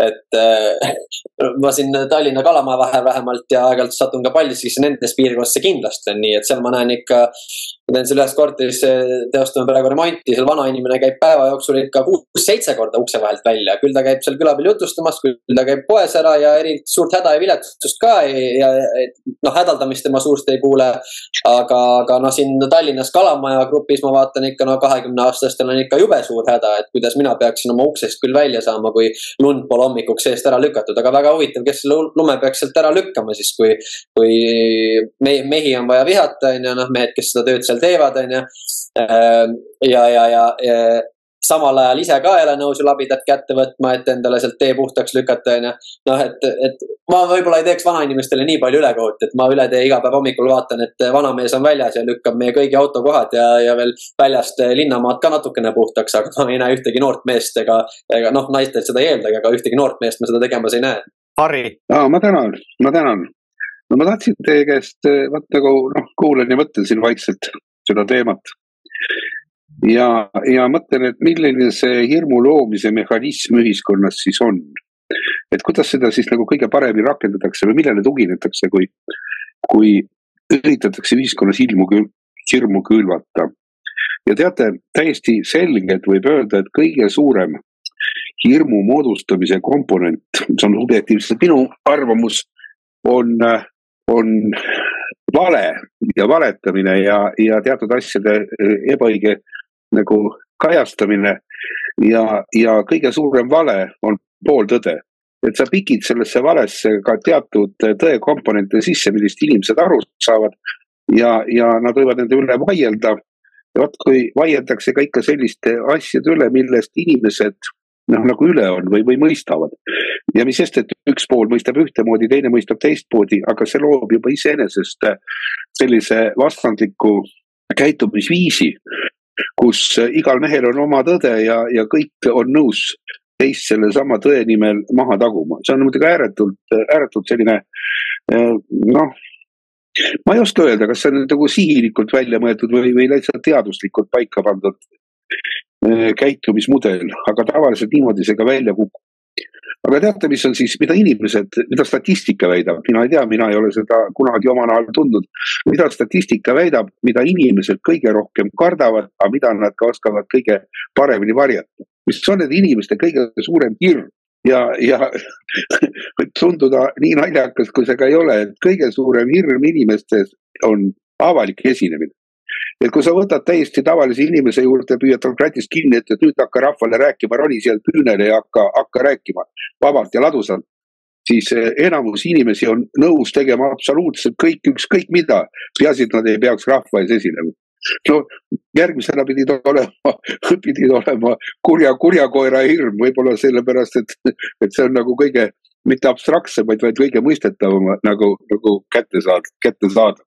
et äh, [LAUGHS] ma siin Tallinna Kalamaja vahel vähemalt ja aeg-ajalt satun ka Paldiskisse, nendes piirkondades see kindlasti on nii, et seal ma näen ikka. Teen seal ühes korteris, teostame praegu remonti, seal vanainimene käib päeva jooksul ikka kuus-seitse korda ukse vahelt välja, küll ta käib seal küla peal jutustamas, küll ta käib poes ära ja eriti suurt häda ja viletsust ka ja, ja noh, hädaldamist tema suust ei kuule. aga, aga noh, siin Tallinnas Kalamaja grupis ma vaatan ikka no kahekümne aastastel on ikka jube suur häda, et kuidas mina peaksin oma uksest küll välja saama, kui lund pole hommikuks eest ära lükatud, aga väga huvitav, kes selle lume peaks sealt ära lükkama siis, kui, kui me, mehi on vaja vihata, on ju, noh, mehed, kes seda tööd seal teevad, on ju. Ehm, ja, ja, ja, ja samal ajal ise ka ei ole nõus ju labidat kätte võtma, et endale sealt tee puhtaks lükata, onju. noh, et, et ma võib-olla ei teeks vanainimestele nii palju ülekohut, et ma üle tee iga päev hommikul vaatan, et vanamees on väljas ja lükkab meie kõigi autokohad ja, ja veel väljast linnamaad ka natukene puhtaks, aga ma ei näe ühtegi noort meest ega, ega noh, naistelt seda ei eeldagi, aga ühtegi noort meest ma seda tegemas ei näe. Harri. ma tänan, ma tänan. no ma tahtsin teie käest, vaat nagu noh, kuulan ja mõtlen siin vaikselt seda teemat ja, ja mõtlen, et milline see hirmu loomise mehhanism ühiskonnas siis on. et kuidas seda siis nagu kõige paremini rakendatakse või millele tuginetakse, kui, kui üritatakse ühiskonnas ilmu, hirmu külvata. ja teate, täiesti selgelt võib öelda, et kõige suurem hirmu moodustamise komponent, see on objektiivselt minu arvamus, on, on vale ja valetamine ja, ja teatud asjade ebaõige nagu kajastamine ja, ja kõige suurem vale on pooltõde. et sa pikid sellesse valesse ka teatud tõekomponente sisse, millest inimesed aru saavad. ja, ja nad võivad nende üle vaielda. ja vot, kui vaieldakse ka ikka selliste asjade üle, millest inimesed noh, nagu üle on või, või mõistavad. ja mis sest, et üks pool mõistab ühtemoodi, teine mõistab teistmoodi, aga see loob juba iseenesest sellise vastandliku käitumisviisi, kus igal mehel on oma tõde ja, ja kõik on nõus teist sellesama tõe nimel maha taguma. see on muidugi ääretult, ääretult selline noh, ma ei oska öelda, kas see on nagu sihilikult välja mõeldud või, või lihtsalt teaduslikult paika pandud käitumismudel, aga tavaliselt niimoodi see ka välja kukub. aga teate, mis on siis, mida inimesed, mida statistika väidab, mina ei tea, mina ei ole seda kunagi oma nahal tundnud. mida statistika väidab, mida inimesed kõige rohkem kardavad, aga mida nad ka oskavad kõige paremini varjata. mis on nende inimeste kõige suurem hirm ja, ja võib [LAUGHS] tunduda nii naljakas, kui see ka ei ole, et kõige suurem hirm inimestes on avalik esinemine et kui sa võtad täiesti tavalise inimese juurde, püüad tal kratist kinni, et, et nüüd hakka rahvale rääkima, roni sealt küünele ja hakka, hakka rääkima vabalt ja ladusalt. siis eh, enamus inimesi on nõus tegema absoluutselt kõik, ükskõik mida, peaasi, et nad ei peaks rahva ees esinema no järgmisena pidid olema, [LAUGHS] pidid olema kurja, kurja koera hirm, võib-olla sellepärast, et, et see on nagu kõige mitte abstraktsem, vaid, vaid kõige mõistetavam nagu, nagu kätte saada, kätte saada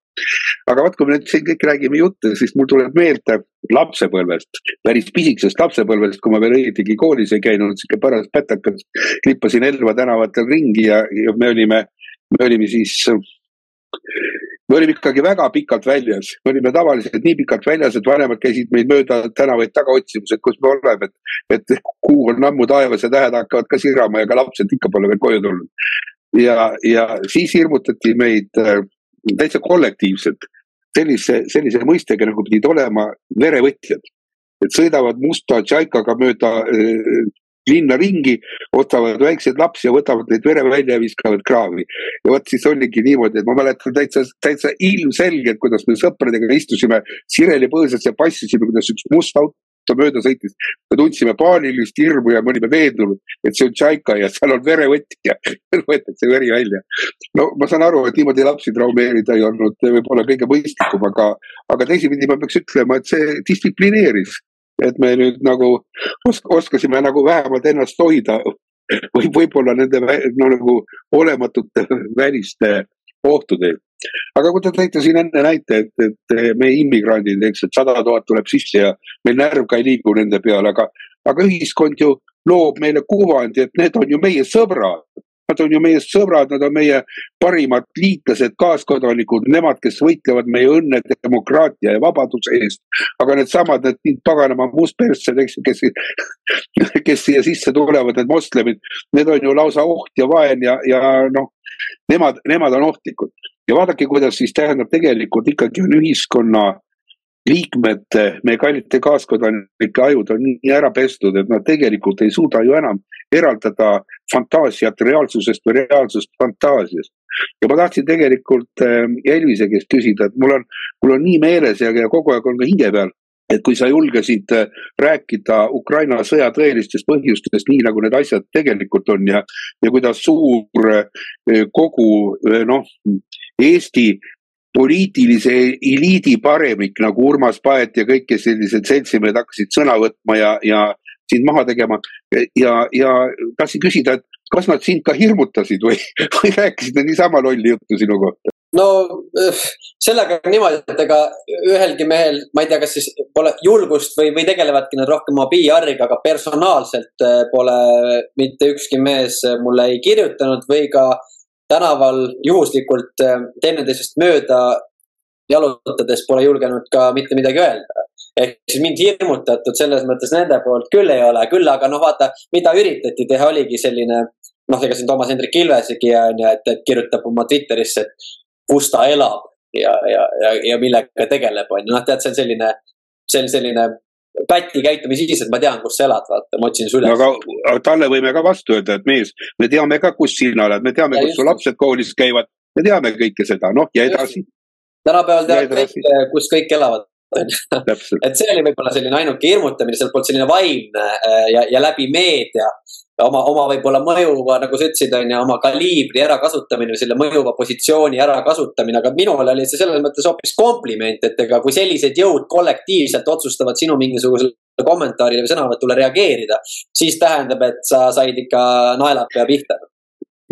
aga vot, kui me nüüd siin kõik räägime jutte, siis mul tuleb meelde lapsepõlvest, päris pisikesest lapsepõlvest, kui ma veel õietigi koolis ei käinud, sihuke paras pätakas. klippasin Elva tänavatel ringi ja, ja me olime, me olime siis me olime ikkagi väga pikalt väljas, me olime tavaliselt nii pikalt väljas, et vanemad käisid meid mööda tänavaid taga otsimas, et kus me oleme, et, et kuu on ammu taevas ja tähed hakkavad ka sirama ja ka lapsed ikka pole veel koju tulnud. ja, ja siis hirmutati meid äh, täitsa kollektiivselt sellise, sellise mõistega nagu pidid olema verevõtjad. et sõidavad musta tšaikaga mööda äh, linna ringi, ostavad väikseid lapsi ja võtavad neid vere välja ja viskavad kraavi. ja vot siis oligi niimoodi, et ma mäletan täitsa, täitsa ilmselgelt, kuidas me sõpradega istusime Sireli põõsas ja passisime, kuidas üks must auto ta mööda sõitis. me tundsime paanilist hirmu ja me olime veendunud, et see on Tšaika ja seal on verevõtja [LAUGHS] võetakse veri välja. no ma saan aru, et niimoodi lapsi traumeerida ei olnud võib-olla kõige mõistlikum, aga, aga teisipidi ma peaks ütlema, et see distsiplineeris. et me nüüd nagu osk oskasime nagu vähemalt ennast hoida või võib-olla nende no, nagu olematute [LAUGHS] väliste ohtude eest aga kui te tõite siin enne näite, et, et meie immigrandid, eks, et sada tuhat tuleb sisse ja meil närv ka ei liigu nende peale, aga, aga ühiskond ju loob meile kuvandi, et need on ju meie sõbrad. Nad on ju meie sõbrad, nad on meie parimad liitlased, kaaskodanikud, nemad, kes võitlevad meie õnne, demokraatia ja vabaduse eest. aga needsamad, need paganama mustpersed, eks ju, kes, kes siia sisse tulevad, need moslemid, need on ju lausa oht ja vaen ja, ja noh, nemad, nemad on ohtlikud ja vaadake, kuidas siis tähendab tegelikult ikkagi on ühiskonna liikmete, meie kallite kaaskodanike ajud on nii ära pestud, et nad tegelikult ei suuda ju enam eraldada fantaasiat reaalsusest või reaalsust fantaasiast. ja ma tahtsin tegelikult äh, Elvise käest küsida, et mul on, mul on nii meeles ja, ja kogu aeg on ka hinge peal, et kui sa julgesid äh, rääkida Ukraina sõja tõelistest põhjustest, nii nagu need asjad tegelikult on ja, ja kuidas suur äh, kogu noh, Eesti poliitilise eliidi paremik nagu Urmas Paet ja kõik, kes sellised seltsimehed hakkasid sõna võtma ja, ja sind maha tegema. ja, ja tahtsin küsida, et kas nad sind ka hirmutasid või, või rääkisid nad niisama lolli juttu sinu kohta? no sellega on niimoodi, et ega ühelgi mehel, ma ei tea, kas siis pole julgust või, või tegelevadki nad rohkem oma PR-iga, aga personaalselt äh, pole mitte ükski mees mulle ei kirjutanud või ka tänaval juhuslikult äh, teineteisest mööda jalutades pole julgenud ka mitte midagi öelda. ehk siis mind hirmutatud selles mõttes nende poolt küll ei ole, küll aga noh, vaata, mida üritati teha, oligi selline noh, ega siin Toomas Hendrik Ilvesegi on ju, et, et kirjutab oma Twitterisse, et kus ta elab ja, ja, ja, ja millega tegeleb, on ju, noh, tead, see on selline, see on selline päti käitumisviis, et ma tean, kus sa elad, vaata, ma otsin su üles. aga talle võime ka vastu öelda, et mees, me teame ka, kus sina oled, me teame, kus su lapsed koolis käivad, me teame kõike seda, noh ja edasi. tänapäeval teavad kõik, kus kõik elavad, [LAUGHS] et see oli võib-olla selline ainuke hirmutamine, sealt poolt selline vaimne äh, ja, ja läbi meedia oma, oma võib-olla mõjuva, nagu sa ütlesid, on ju, oma kaliibri ärakasutamine või selle mõjuva positsiooni ärakasutamine, aga minule oli see selles mõttes hoopis kompliment, et ega kui sellised jõud kollektiivselt otsustavad sinu mingisugusele kommentaarile või sõnavõtule reageerida, siis tähendab, et sa said ikka naelapea pihta.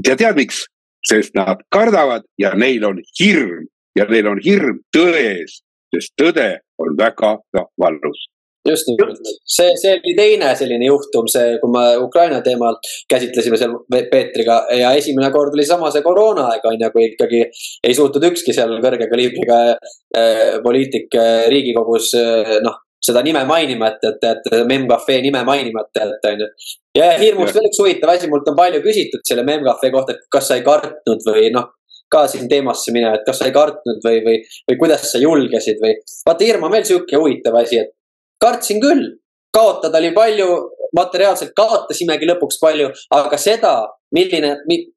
ja tead miks? sest nad kardavad ja neil on hirm ja neil on hirm tõe ees, sest tõde on väga-väga valus just nimelt, see, see oli teine selline juhtum, see, kui me Ukraina teemal käsitlesime seal Peetriga ja esimene kord oli sama see koroonaaeg on ju, kui ikkagi ei suutnud ükski seal kõrge kaliibriga äh, poliitik äh, Riigikogus äh, noh, seda nime mainimata, et, et, et Memcafe nime mainimata, et on ju. ja hirmust veel üks huvitav asi, mult on palju küsitud selle Memcafe kohta, et kas sa ei kartnud või noh ka siin teemasse minema, et kas sa ei kartnud või, või, või kuidas sa julgesid või. vaata, hirm on veel sihuke huvitav asi, et kartsin küll, kaotada oli palju, materiaalselt kaotasimegi lõpuks palju, aga seda, milline,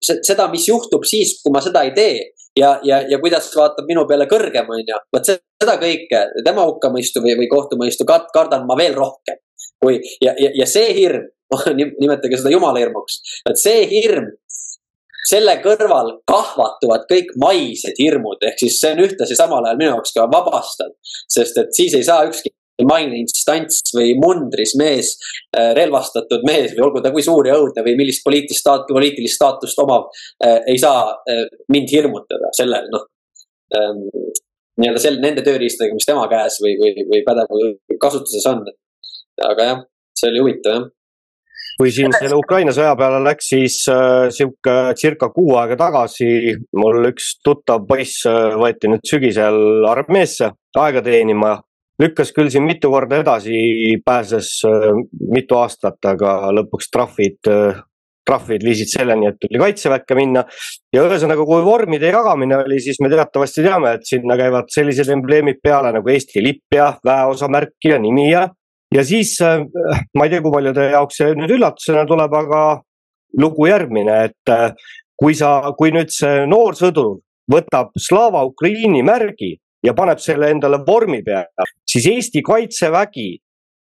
seda, mis juhtub siis, kui ma seda ei tee ja, ja, ja kuidas vaatab minu peale kõrgem, onju. vot seda kõike, tema hukkamõistu või, või kohtumõistu kardan ma veel rohkem. kui ja, ja, ja see hirm, [LAUGHS] nimetage seda jumala hirmuks, et see hirm selle kõrval kahvatuvad kõik maised hirmud, ehk siis see on ühtlasi samal ajal minu jaoks ka vabastav. sest et siis ei saa ükski maine instants või mundris mees, äh, relvastatud mees või olgu ta kui suur ja õudne või millist poliitilist staat-, poliitilist staatust omav, äh, ei saa äh, mind hirmutada selle, noh ähm, nii-öelda selle, nende tööriistadega, mis tema käes või, või, või pädev kasutuses on. aga jah, see oli huvitav jah kui siin selle Ukraina sõja peale läks, siis äh, sihuke circa kuu aega tagasi mul üks tuttav poiss äh, võeti nüüd sügisel armeesse aega teenima lükkas küll siin mitu korda edasi, pääses äh, mitu aastat, aga lõpuks trahvid, äh, trahvid viisid selleni, et tuli kaitseväkke minna. ja ühesõnaga, kui vormide jagamine oli, siis me teatavasti teame, et sinna käivad sellised embleemid peale nagu Eesti lipp ja väeosa märk ja nimi ja. Ja siis äh, ma ei tea, kui paljude jaoks see nüüd üllatusena tuleb, aga lugu järgmine, et kui sa, kui nüüd see noor sõdur võtab Slava Ukraini märgi ja paneb selle endale vormi peale, siis Eesti Kaitsevägi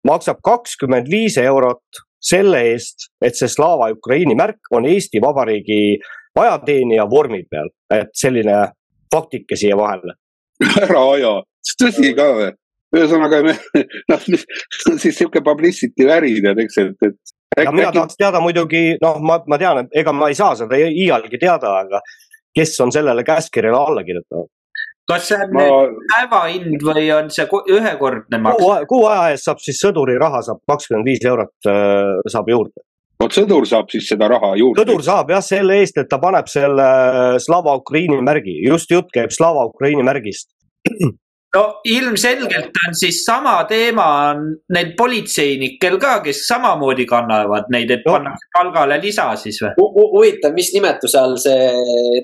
maksab kakskümmend viis eurot selle eest, et see Slava Ukraini märk on Eesti Vabariigi ajateenija vormi peal, et selline faktike siia vahele. ära aja, tõsi ka või? Ühesõnaga, [LAUGHS] noh, siis sihuke publicity värin, eks, et, et. ja mina tahaks teada muidugi, noh, ma, ma tean, et ega ma ei saa seda iialgi teada, aga kes on sellele käskkirjale alla kirjutanud? kas see on ma... päevahind või on see ühekordne maks? kuu aja eest saab siis sõduri raha saab kakskümmend viis eurot äh, saab juurde. vot sõdur saab siis seda raha juurde. sõdur saab jah selle eest, et ta paneb selle Slava Ukraini märgi, just jutt käib Slava Ukraini märgist no ilmselgelt on siis sama teema on neil politseinikel ka, kes samamoodi kannavad neid, et no. pannakse palgale lisa siis või? huvitav, mis nimetuse all see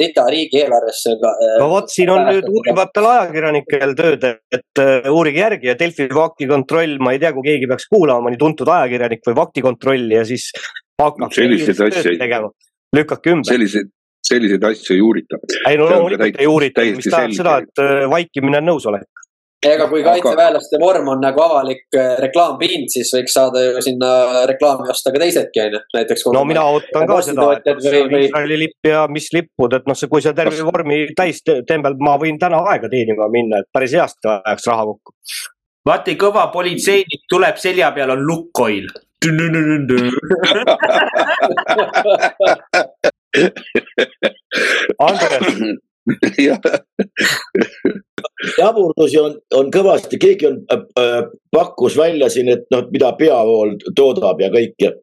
rida riigieelarvesse? Äh, no vot, siin on nüüd uurivatel ajakirjanikel tööd, et uh, uurige järgi ja Delfi faktikontroll, ma ei tea, kui keegi peaks kuulama, mõni tuntud ajakirjanik või faktikontroll ja siis hakkab selliseid asju tegema. lükake ümber. selliseid selliseid asju ei uurita. ei no loomulikult ei uurita, mis tähendab seda, et äh, vaikimine on nõusolek ega kui kaitseväelaste vorm on nagu avalik äh, reklaampind, siis võiks saada ju sinna reklaami osta ka teisedki onju, näiteks. no mina ootan ka seda, et see on Iisraeli lipp ja mis lipud, et noh, see, kui sa terve vormi täis tembel, ma võin täna aega teenima minna, et päris heasti ajaks raha kokku. vaati, kõva politseinik tuleb, selja peal on Lukoil [LAUGHS] Andres [LAUGHS] jaburdusi on, on kõvasti, keegi on äh, äh, pakkus välja siin, et noh, mida peavool toodab ja kõike.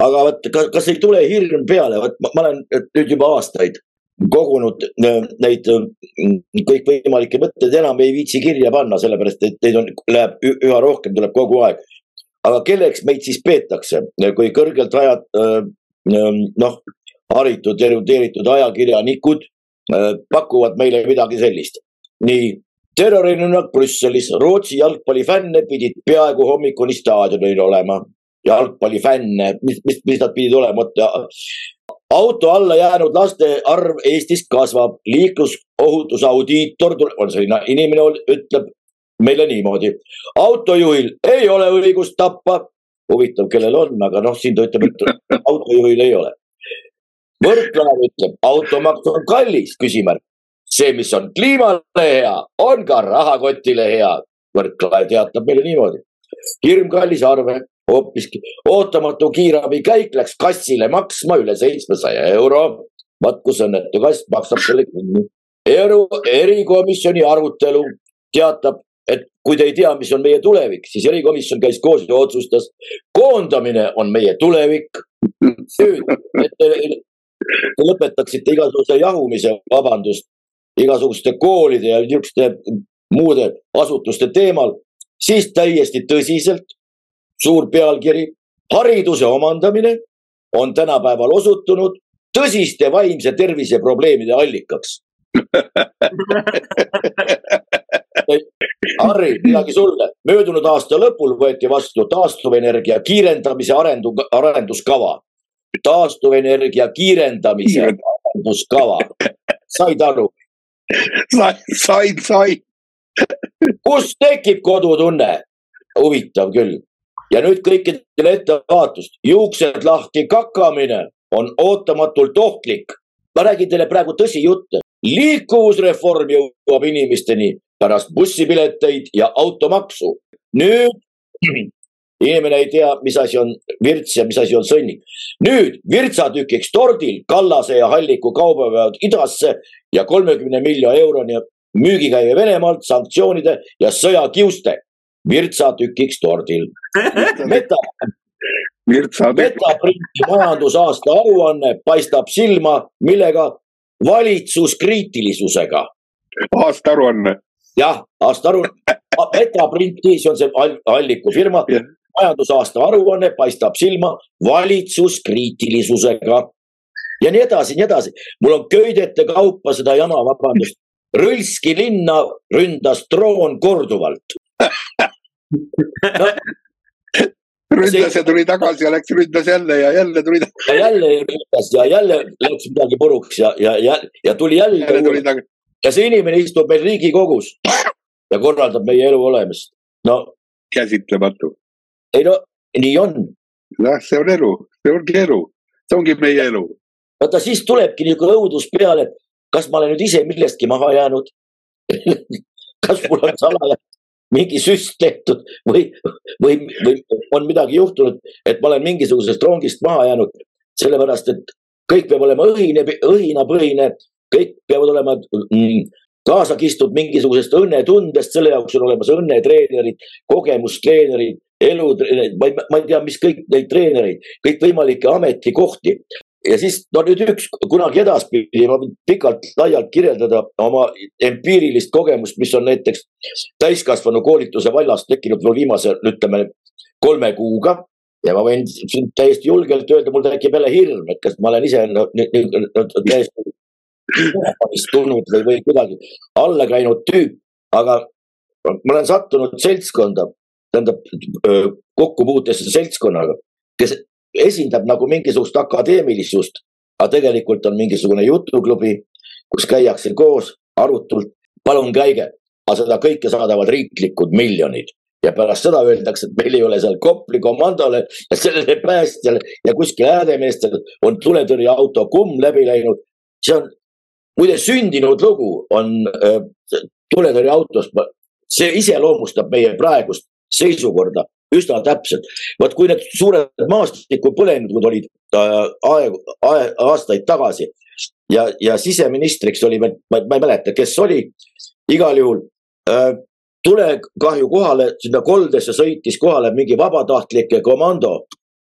aga vot, kas ei tule hirm peale, vot ma, ma olen nüüd juba aastaid kogunud äh, neid äh, kõikvõimalikke mõtteid, enam ei viitsi kirja panna, sellepärast et neid on, läheb üha rohkem, tuleb kogu aeg. aga kelleks meid siis peetakse, kui kõrgelt ajad, äh, noh, haritud, erudeeritud ajakirjanikud pakuvad meile midagi sellist. nii, terrorirünnak Brüsselis, Rootsi jalgpallifänne pidid peaaegu hommikuni staadionil olema. jalgpallifänne, mis, mis, mis nad pidid olema, auto alla jäänud laste arv Eestis kasvab, liiklusohutuse audiitor, on selline inimene, ütleb, meile niimoodi. autojuhil ei ole õigust tappa. huvitav, kellel on, aga noh, siin ta ütleb, et autojuhil ei ole. Võrklaev ütleb, automaks on kallis, küsimärk. see, mis on kliimale hea, on ka rahakotile hea. Võrklaev teatab meile niimoodi. hirmkallis arve, hoopiski ootamatu kiirabikäik läks kassile maksma üle seitsmesaja euro. vaat kus õnnetu kass maksab selle kinni. Euro, erikomisjoni arutelu teatab, et kui te ei tea, mis on meie tulevik, siis erikomisjon käis koos ja otsustas, koondamine on meie tulevik. nüüd, et te, te lõpetaksite igasuguse jahumise, vabandust, igasuguste koolide ja niisuguste muude asutuste teemal, siis täiesti tõsiselt suur pealkiri. hariduse omandamine on tänapäeval osutunud tõsiste vaimse tervise probleemide allikaks [LAUGHS] Harri, midagi sulle. möödunud aasta lõpul võeti vastu taastuvenergia kiirendamise arendu, arenduskava. Taastuvenergia kiirendamise arenduskava. said aru? sain, sain, sain. kus tekib kodutunne? huvitav küll. ja nüüd kõikidele ettevaatust, juuksed lahti kakamine on ootamatult ohtlik. ma räägin teile praegu tõsijutte. liikuvusreform jõuab inimesteni pärast bussipileteid ja automaksu. nüüd inimene ei tea, mis asi on virts ja mis asi on sõnnik. nüüd virtsatükiks tordil Kallase ja Halliku kaubaveod idasse ja kolmekümne miljoni euroni müügikäive Venemaalt sanktsioonide ja sõjakiuste. virtsatükiks tordil. Meta, Metaprinti majandusaasta aruanne paistab silma, millega valitsuskriitilisusega. aastaaruanne jah, aastaaruanne, [LAUGHS] Metaprinti, see on see alliku firma Jah. Majandusaasta aruanne paistab silma valitsuskriitilisusega. ja nii edasi, nii edasi. mul on köidete kaupa seda jama, vabandust. Rõlski linna ründas droon korduvalt. [LAUGHS] ründas ja tuli tagasi ja läks ründas jälle ja jälle tuli tagasi. ja jälle ründas ja jälle läks midagi puruks ja, ja, ja, ja tuli jälle. jälle tuli tagasi. ja see inimene istub meil Riigikogus ja korraldab meie elu olemist. no käsitlematu. Ei no nii on. jah, see on elu, see ongi elu, see ongi meie elu. vaata siis tulebki niisugune õudus peale, et kas ma olen nüüd ise millestki maha jäänud [LAUGHS] kas mul on salaja mingi süst tehtud või, või, või on midagi juhtunud, et ma olen mingisugusest rongist maha jäänud, sellepärast et kõik peab olema õhine, õhinapõhine, kõik peavad olema mm, kaasa kistud mingisugusest õnnetundest, selle jaoks on olemas õnnetreenerid, kogemustreenerid, elutreenerid, ma ei, ma ei tea, mis kõik neid treenereid, kõikvõimalikke ametikohti. ja siis no nüüd üks kunagi edaspidi ma võin pikalt-laialt kirjeldada oma empiirilist kogemust, mis on näiteks täiskasvanu koolituse vallas tekkinud veel viimase, ütleme kolme kuuga ja ma võin siin täiesti julgelt öelda, mul tekib jälle hirm, et kas ma olen ise täiesti tulnud või, või kuidagi alla käinud tüüp, aga ma olen sattunud seltskonda, tähendab kokkupuutesse seltskonnaga, kes esindab nagu mingisugust akadeemilisust, aga tegelikult on mingisugune jutuklubi, kus käiakse koos arutult, palun käige, aga seda kõike saadavad riiklikud miljonid ja pärast seda öeldakse, et meil ei ole seal Kopli komandole ja sellele päästjale ja kuskil Häädemeestel on tuletõrjeauto kumm läbi läinud. see on muide sündinud lugu on äh, tuletõrjeautost, see iseloomustab meie praegust seisukorda üsna täpselt. vot kui need suured maastikupõlengud olid äh, aeg, aeg, aastaid tagasi ja, ja siseministriks oli, ma ei mäleta, kes oli, igal juhul äh, tulekahju kohale, sinna koldesse sõitis kohale mingi vabatahtlike komando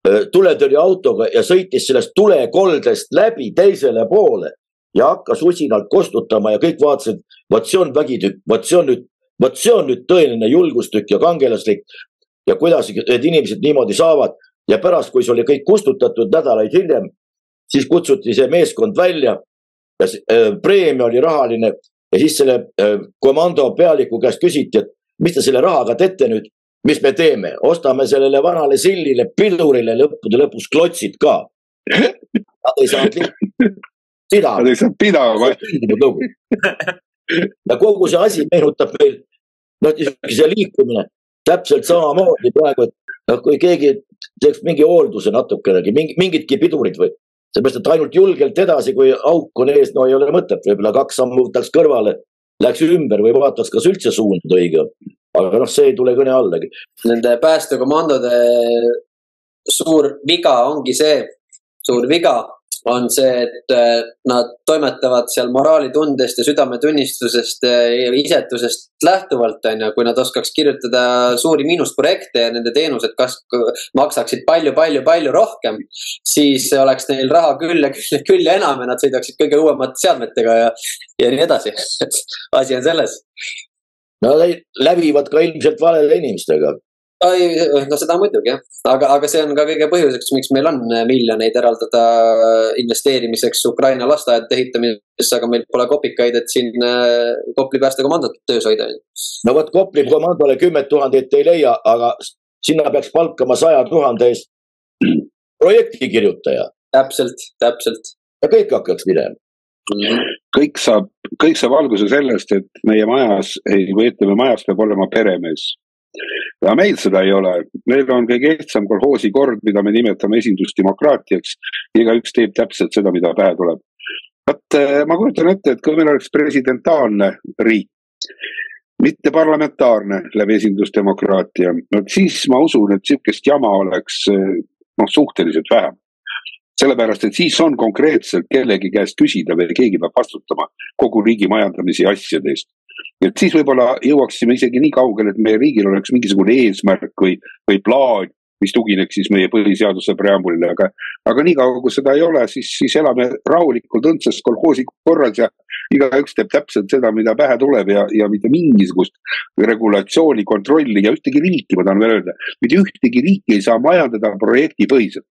äh, tuletõrjeautoga ja sõitis sellest tulekoldest läbi teisele poole ja hakkas usinalt kostutama ja kõik vaatasid, vot see on vägitükk, vot see on nüüd, vot see on nüüd tõeline julgustükk ja kangelaslik. ja kuidas need inimesed niimoodi saavad ja pärast, kui see oli kõik kustutatud nädalaid hiljem, siis kutsuti see meeskond välja ja see, äh, preemia oli rahaline ja siis selle äh, komando pealiku käest küsiti, et mis te selle rahaga teete nüüd, mis me teeme, ostame sellele vanale sillile, pidurile lõppude lõpus klotsid ka. Nad ei saanud pidama. Nad ei saanud pidama. ja kogu see asi meenutab meil noh, see liikumine täpselt samamoodi praegu, et noh, kui keegi teeks mingi hoolduse natukenegi, mingi, mingidki pidurid või. seepärast, et ainult julgelt edasi, kui auk on ees, no ei ole mõtet, võib-olla kaks sammu võtaks kõrvale, läheks ümber või vaataks, kas üldse suund õige on. aga noh, see ei tule kõne allagi. Nende päästekomandode suur viga ongi see, suur viga on see, et äh, nad toimetavad seal moraalitundest ja südametunnistusest ja isetusest lähtuvalt, on ju. kui nad oskaks kirjutada suuri miinusprojekte ja nende teenused kas maksaksid palju-palju-palju rohkem, siis oleks neil raha küll ja küll ja küll ja enam ja nad sõidaksid kõige uuemate seadmetega ja, ja nii edasi. [LAUGHS] asi on selles. Nad lävivad ka ilmselt valede inimestega ei, no seda muidugi jah, aga, aga see on ka kõige põhjuseks, miks meil on miljoneid eraldada investeerimiseks Ukraina lasteaedade ehitamisse, aga meil pole kopikaid, et siin äh, Kopli päästekomandot töös hoida. no vot Kopli komandole kümmet tuhandet ei leia, aga sinna peaks palkama saja tuhande eest projektikirjutaja. täpselt, täpselt. ja kõik hakkaks minema kõik saab, kõik saab alguse sellest, et meie majas või ütleme, majas peab olema peremees ja meil seda ei ole, meil on kõige ehtsam kolhoosi kord, mida me nimetame esindusdemokraatiaks. igaüks teeb täpselt seda, mida pähe tuleb. vot eh, ma kujutan ette, et kui meil oleks presidentaalne riik, mitte parlamentaarne läbi esindusdemokraatia, vot siis ma usun, et sihukest jama oleks eh, noh, suhteliselt vähem sellepärast, et siis on konkreetselt kellegi käest küsida või keegi peab vastutama kogu riigi majandamise asjade eest et siis võib-olla jõuaksime isegi nii kaugele, et meie riigil oleks mingisugune eesmärk või, või plaan, mis tugineks siis meie põhiseaduse preambulile, aga, aga niikaua kui seda ei ole, siis, siis elame rahulikult õndsas kolhoosi korras ja igaüks teeb täpselt seda, mida pähe tuleb ja, ja mitte mingisugust regulatsiooni, kontrolli ja ühtegi riiki, ma tahan veel öelda, mitte ühtegi riiki ei saa majandada projektipõhiselt.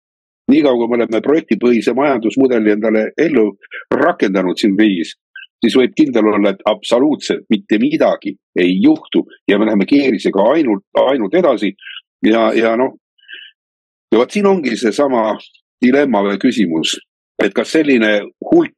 Niikaua kui me oleme projektipõhise majandusmudeli endale ellu rakendanud siin riigis, siis võib kindel olla, et absoluutselt mitte midagi ei juhtu ja me läheme keerisega ainult, ainult edasi. ja, ja noh, ja vot siin ongi seesama dilemma või küsimus, et kas selline hulk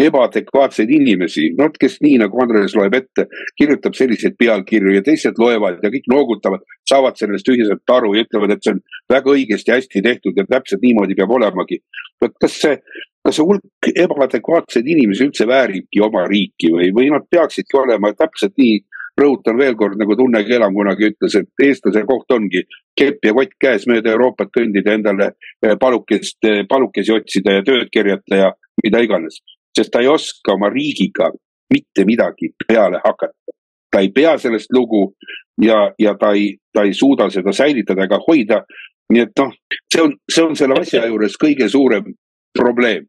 ebaadekvaatseid inimesi, noh, kes nii nagu Andres loeb ette, kirjutab selliseid pealkirju ja teised loevad ja kõik noogutavad, saavad sellest ühiselt aru ja ütlevad, et see on väga õigesti, hästi tehtud ja täpselt niimoodi peab olemagi. vot kas see, kas see hulk ebaadekvaatseid inimesi üldse vääribki oma riiki või, või nad peaksidki olema täpselt nii, rõhutan veel kord, nagu Tunne Kelam kunagi ütles, et eestlase koht ongi kepp ja kott käes mööda Euroopat kõndida, endale eh, palukest, eh, palukesi otsida ja tööd kerjata ja mida iganes. Sest ta ei oska oma riigiga mitte midagi peale hakata. ta ei pea sellest lugu ja, ja ta ei, ta ei suuda seda säilitada ega hoida. nii et noh, see on, see on selle asja juures kõige suurem probleem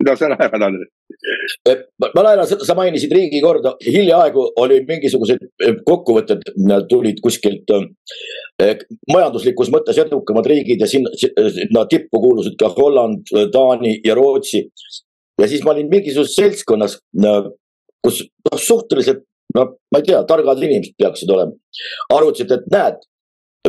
mida sa lähevad, Andres? ma laenan, sa mainisid riigikorda, hiljaaegu oli mingisugused eh, kokkuvõtted tulid kuskilt eh, majanduslikus mõttes edukamad riigid ja sinna, sinna tippu kuulusid ka Holland, Taani ja Rootsi. Ja siis ma olin mingisuguses seltskonnas, kus noh, suhteliselt, no ma ei tea, targad inimesed peaksid olema. arutasid, et näed,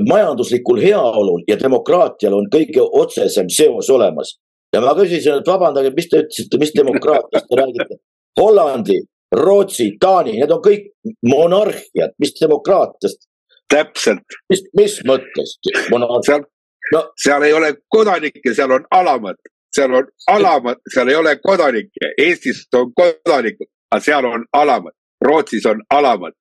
majanduslikul heaolul ja demokraatial on kõige otsesem seos olemas ja ma küsisin, et vabandage, mis te ütlesite, mis demokraatiast te räägite? Hollandi, Rootsi, Taani, need on kõik monarhiad, mis demokraatiast? täpselt. mis, mis mõttes? seal no., seal ei ole kodanikke, seal on alamad, seal on alamad, seal ei ole kodanikke, Eestis on kodanikud, aga seal on alamad, Rootsis on alamad,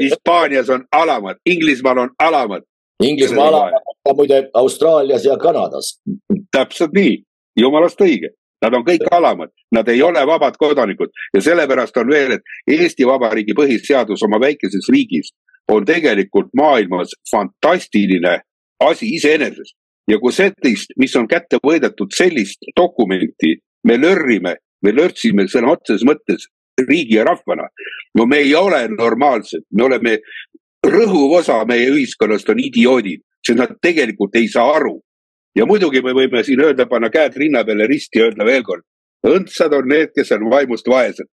Hispaanias on alamad, Inglismaal on alamad. Inglismaa alamad, muide Austraalias ja Kanadas. täpselt nii. Jumalast õige, nad on kõik alamad, nad ei ole vabad kodanikud. Ja sellepärast on veel, et Eesti Vabariigi põhiseadus oma väikeses riigis on tegelikult maailmas fantastiline asi iseenesest. Ja kui sellist, mis on kätte võidetud, sellist dokumenti me lörrime, me lörtsime sõna otseses mõttes riigi ja rahvana. no me ei ole normaalsed, me oleme, rõhuv osa meie ühiskonnast on idioodid, sest nad tegelikult ei saa aru, ja muidugi me võime siin öelda, panna käed rinna peale risti ja öelda veel kord, õndsad on need, kes on vaimust vaesed.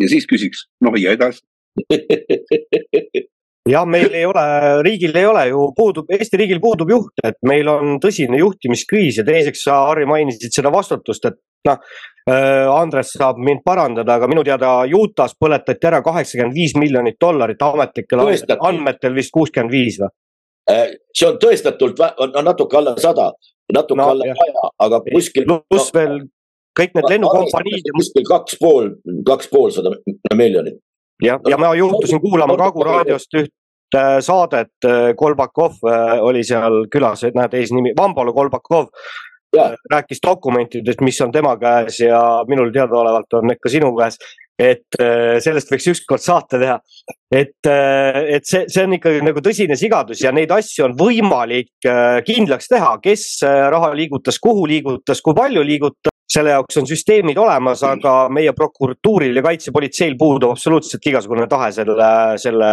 ja siis küsiks, noh ja edasi [LAUGHS] jah, meil ei ole, riigil ei ole ju, puudub, Eesti riigil puudub juht, et meil on tõsine juhtimiskriis ja teiseks sa, Harri, mainisid seda vastutust, et noh äh,. Andres saab mind parandada, aga minu teada Utah's põletati ära kaheksakümmend viis miljonit dollarit ametlikel Tõestati. andmetel vist kuuskümmend viis või? Äh, see on tõestatult, on natuke alla sada, natuke No, no, alla saja, aga kuskil. pluss veel kõik need lennukompaniid kuskil kaks pool, kaks poolsada miljonit. Ja, ja ma juhtusin kuulama Kagu raadiost üht äh, saadet, Kolbakov äh, oli seal külas, näed eesnimi, Vambolo Kolbakov rääkis dokumentidest, mis on tema käes ja minul teadaolevalt on need ka sinu käes. et äh, sellest võiks ükskord saate teha. et, et see, see on ikkagi nagu tõsine sigadus ja neid asju on võimalik äh, kindlaks teha, kes äh, raha liigutas, kuhu liigutas, kui palju liigutas selle jaoks on süsteemid olemas, aga meie prokuratuuril ja kaitsepolitseil puudub absoluutselt igasugune tahe selle, selle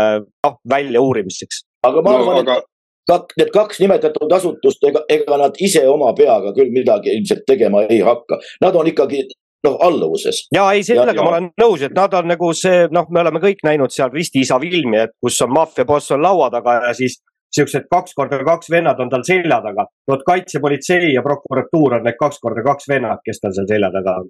noh, väljauurimiseks. aga ma no arvan aga no,, et kak, need kaks nimetatud asutust, ega, ega nad ise oma peaga küll midagi ilmselt tegema ei hakka. Nad on ikkagi noh, alluvuses. ja ei, sellega Ja- ma olen nõus, et nad on nagu see, noh, me oleme kõik näinud seal ristiisa filmi, et kus on maffiaboss on laua taga ja siis siuksed kaks korda kaks vennad on tal selja taga. vot kaitsepolitsei ja prokuratuur on need kaks korda kaks vennad, kes tal seal selja taga on.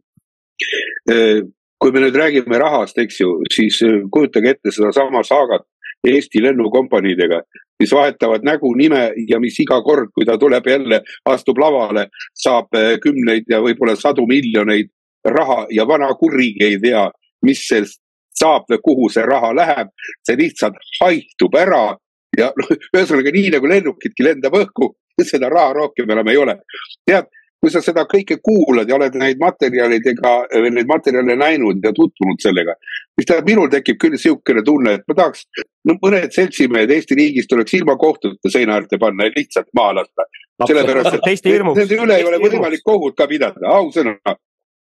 eh, kui me nüüd räägime rahast, eks ju, siis eh, kujutage ette sedasama saagat Eesti lennukompaniidega, mis vahetavad nägu, nime ja mis iga kord, kui ta tuleb jälle, astub lavale, saab eh, kümneid ja võib-olla sadu miljoneid raha ja vana kurigi ei tea, mis sellest saab või kuhu see raha läheb. see lihtsalt haihtub ära ja noh, ühesõnaga nii nagu lennukidki lendab õhku, [LAUGHS] seda raha rohkem enam ei ole. tead, kui sa seda kõike kuulad ja oled neid materjalidega, neid materjale näinud ja tutvunud sellega, siis tähendab, minul tekib küll niisugune tunne, et ma tahaks, no mõned seltsimehed Eesti riigis tuleks ilma kohtute seina äärde panna ja lihtsalt maha lasta. sellepärast, et nende üle ei ole võimalik kohut ka pidada, ausõna.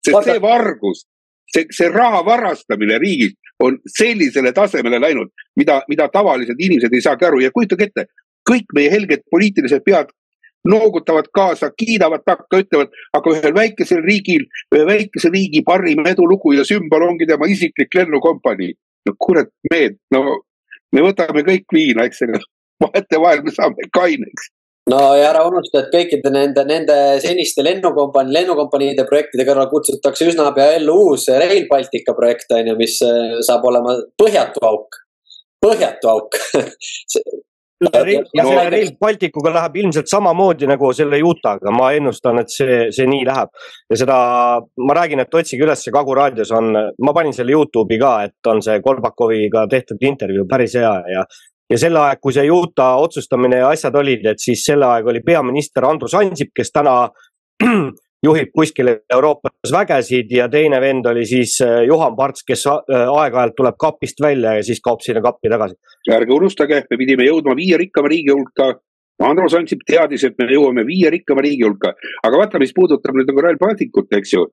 sest see vargus, see, see raha varastamine riigis on sellisele tasemele läinud, mida, mida tavalised inimesed ei saagi aru ja kujutage ette, kõik meie helged poliitilised pead noogutavad kaasa, kiidavad takka, ütlevad, aga ühel väikesel riigil, ühe väikese riigi parim edulugu ja sümbol ongi tema isiklik lennukompanii. no kurat, mehed, no me võtame kõik viina, eks ole, vahetevahel me saame kaineks. No ja ära unusta, et kõikide nende, nende seniste lennukompanii, lennukompaniide projektide kõrval kutsutakse üsna pea ellu uus Rail Baltica projekt on ju, mis eh, saab olema põhjatu auk, põhjatu auk. [LAUGHS] Ja No- selle Rail Balticuga läheb ilmselt samamoodi nagu selle Utah'ga, ma ennustan, et see, see nii läheb. ja seda, ma räägin, et otsige üles Kagu raadios on, ma panin selle Youtube'i ka, et on see Kolbakoviga tehtud intervjuu päris hea ja ja sel ajal, kui see Utah otsustamine ja asjad olid, et siis sel ajal oli peaminister Andrus Ansip, kes täna [CLEARS THROAT] juhib kuskil Euroopas vägesid ja teine vend oli siis äh, Juhan Parts, kes äh, aeg-ajalt tuleb kapist välja ja siis kaob sinna kappi tagasi. ärge unustage, me pidime jõudma viie rikkama riigi hulka. Andrus Ansip teadis, et me jõuame viie rikkama riigi hulka, aga vaata, mis puudutab nüüd nagu Rail Balticut, eks ju.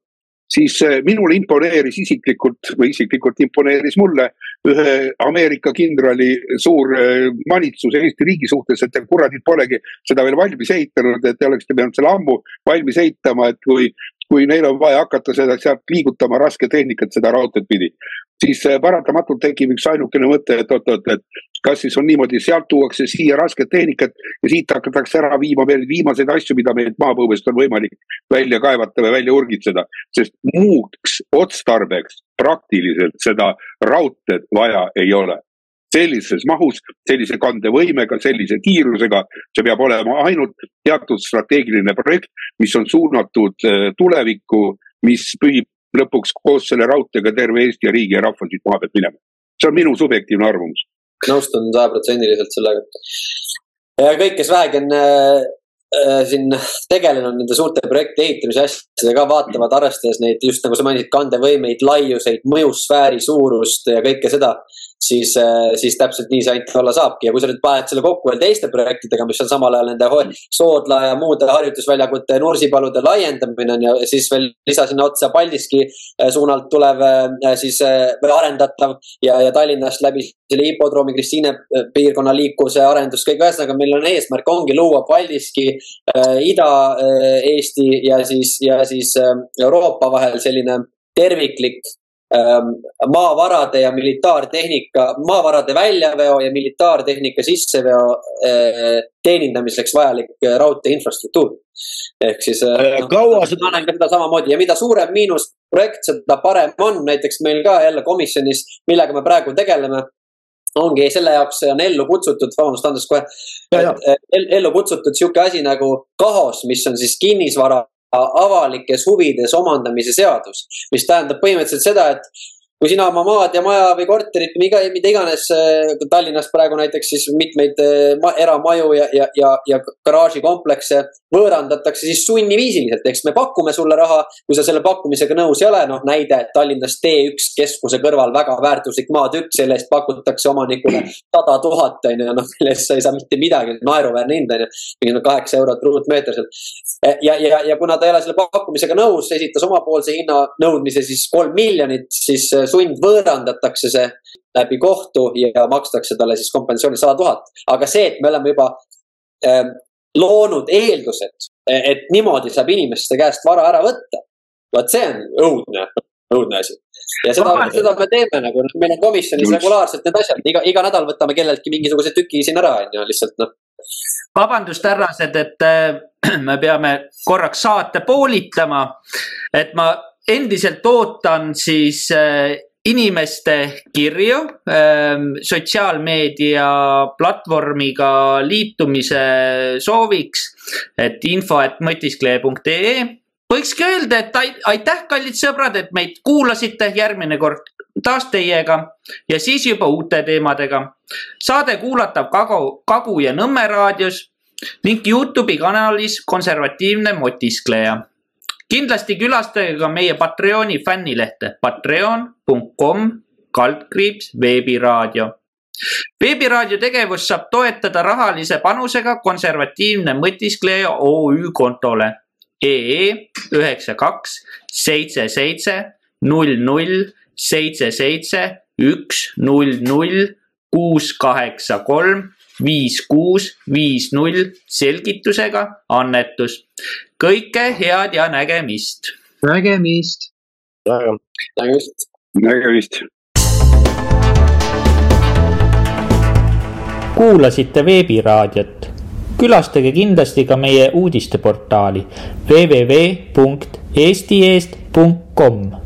siis eh, minule imponeeris isiklikult või isiklikult imponeeris mulle ühe Ameerika kindrali suur eh, manitsus Eesti riigi suhtes, et te kuradid polegi seda veel valmis ehitanud, et te oleksite pidanud selle ammu valmis ehitama, et kui kui neil on vaja hakata seda sealt liigutama rasketehnikat seda raudteed pidi, siis eh, paratamatult tekib üks ainukene mõte, et oot-oot, et kas siis on niimoodi, sealt tuuakse siia rasket tehnikat ja siit hakatakse ära viima veel viimaseid asju, mida meilt maapõuest on võimalik välja kaevata või välja urgitseda, sest muuks otstarbeks praktiliselt seda raudteed vaja ei ole sellises mahus, sellise kandevõimega, sellise kiirusega, see peab olema ainult teatud strateegiline projekt, mis on suunatud eh, tulevikku, mis pühib lõpuks koos selle raudteega terve Eesti ja riigi ja rahva siit maa pealt minema. see on minu subjektiivne arvamus. nõustun sajaprotsendiliselt sellega. kõik, kes vähegi on äh, siin tegelenud nende suurte projekti ehitamise asjadega, vaatavad, arvestades neid just nagu sa mainisid, kandevõimeid, laiuseid, mõjusfääri suurust ja kõike seda siis, siis täpselt nii see ainult olla saabki. Ja kui sa nüüd paned selle kokku veel teiste projektidega, mis on samal ajal nende Soodla ja muude harjutusväljakute Nursipalude laiendamine on ja siis veel lisa sinna otsa Paldiski suunalt tulev siis või arendatav ja, ja Tallinnast läbi selle hipodroomi Kristiine piirkonna liikuvuse arendus, kõik. Ühesõnaga meil on eesmärk ongi luua Paldiski äh, Ida-Eesti ja siis, ja siis äh, Euroopa vahel selline terviklik maavarade ja militaartehnika, maavarade väljaveo ja militaartehnika sisseveo äh, teenindamiseks vajalik äh, raudtee infrastruktuur. ehk siis no,. kaua seda. ma näen ka seda samamoodi ja mida suurem miinusprojekt, seda parem on, näiteks meil ka jälle komisjonis, millega me praegu tegeleme ongi selle jaoks on ellu kutsutud, vabandust, Andres kohe. ellu kutsutud sihuke asi nagu KAHOS, mis on siis kinnisvara avalikes huvides omandamise seadus, mis tähendab põhimõtteliselt seda, et kui sina oma maad ja maja või korterit, mida, mida iganes Tallinnas praegu näiteks siis mitmeid ma, eramaju ja, ja, ja, ja garaažikomplekse võõrandatakse siis sunniviisiliselt, siis me pakume sulle raha, kui sa selle pakkumisega nõus ei ole, noh näide Tallinnas T1 keskuse kõrval väga väärtuslik maatükk, selle eest pakutakse omanikule sada tuhat on ju, noh mille eest sa ei saa mitte midagi, naeruväärne hind on ju, mingi kaheksa eurot ruutmeeter seal. ja, ja, ja kuna ta ei ole selle pakkumisega nõus, esitas omapoolse hinna nõudmise siis kolm miljonit, siis sundvõõrandatakse see läbi kohtu ja makstakse talle siis kompensatsiooni sada tuhat. aga see, et me oleme juba äh, loonud eeldused, et niimoodi saab inimeste käest vara ära võtta. vot see on õudne, õudne asi. ja seda, seda me teeme nagu, meil on komisjonis regulaarselt need asjad, iga, iga nädal võtame kelleltki mingisuguse tüki siin ära, on ju, lihtsalt noh vabandust, härrased, et äh, [CLEARS THROAT] me peame korraks saate poolitama. et ma endiselt ootan siis äh, inimeste kirju ähm, sotsiaalmeedia platvormiga liitumise sooviks, et info, et mõtiskleja.ee. võikski öelda, et aitäh, kallid sõbrad, et meid kuulasite, järgmine kord taas teiega ja siis juba uute teemadega. saade kuulatav Kagu, Kagu ja Nõmme raadios ning Youtube'i kanalis Konservatiivne motiskleja kindlasti külastage ka meie Patreoni fännilehte patreon.com kaldkriips veebiraadio. veebiraadio tegevust saab toetada rahalise panusega konservatiivne mõtiskleja OÜ kontole EE üheksa kaks seitse seitse null null seitse seitse üks null null kuus kaheksa kolm viis kuus viis null selgitusega annetus. kõike head ja nägemist. nägemist. nägemist. nägemist. kuulasite veebiraadiot külastage kindlasti ka meie uudisteportaali www.eesti.com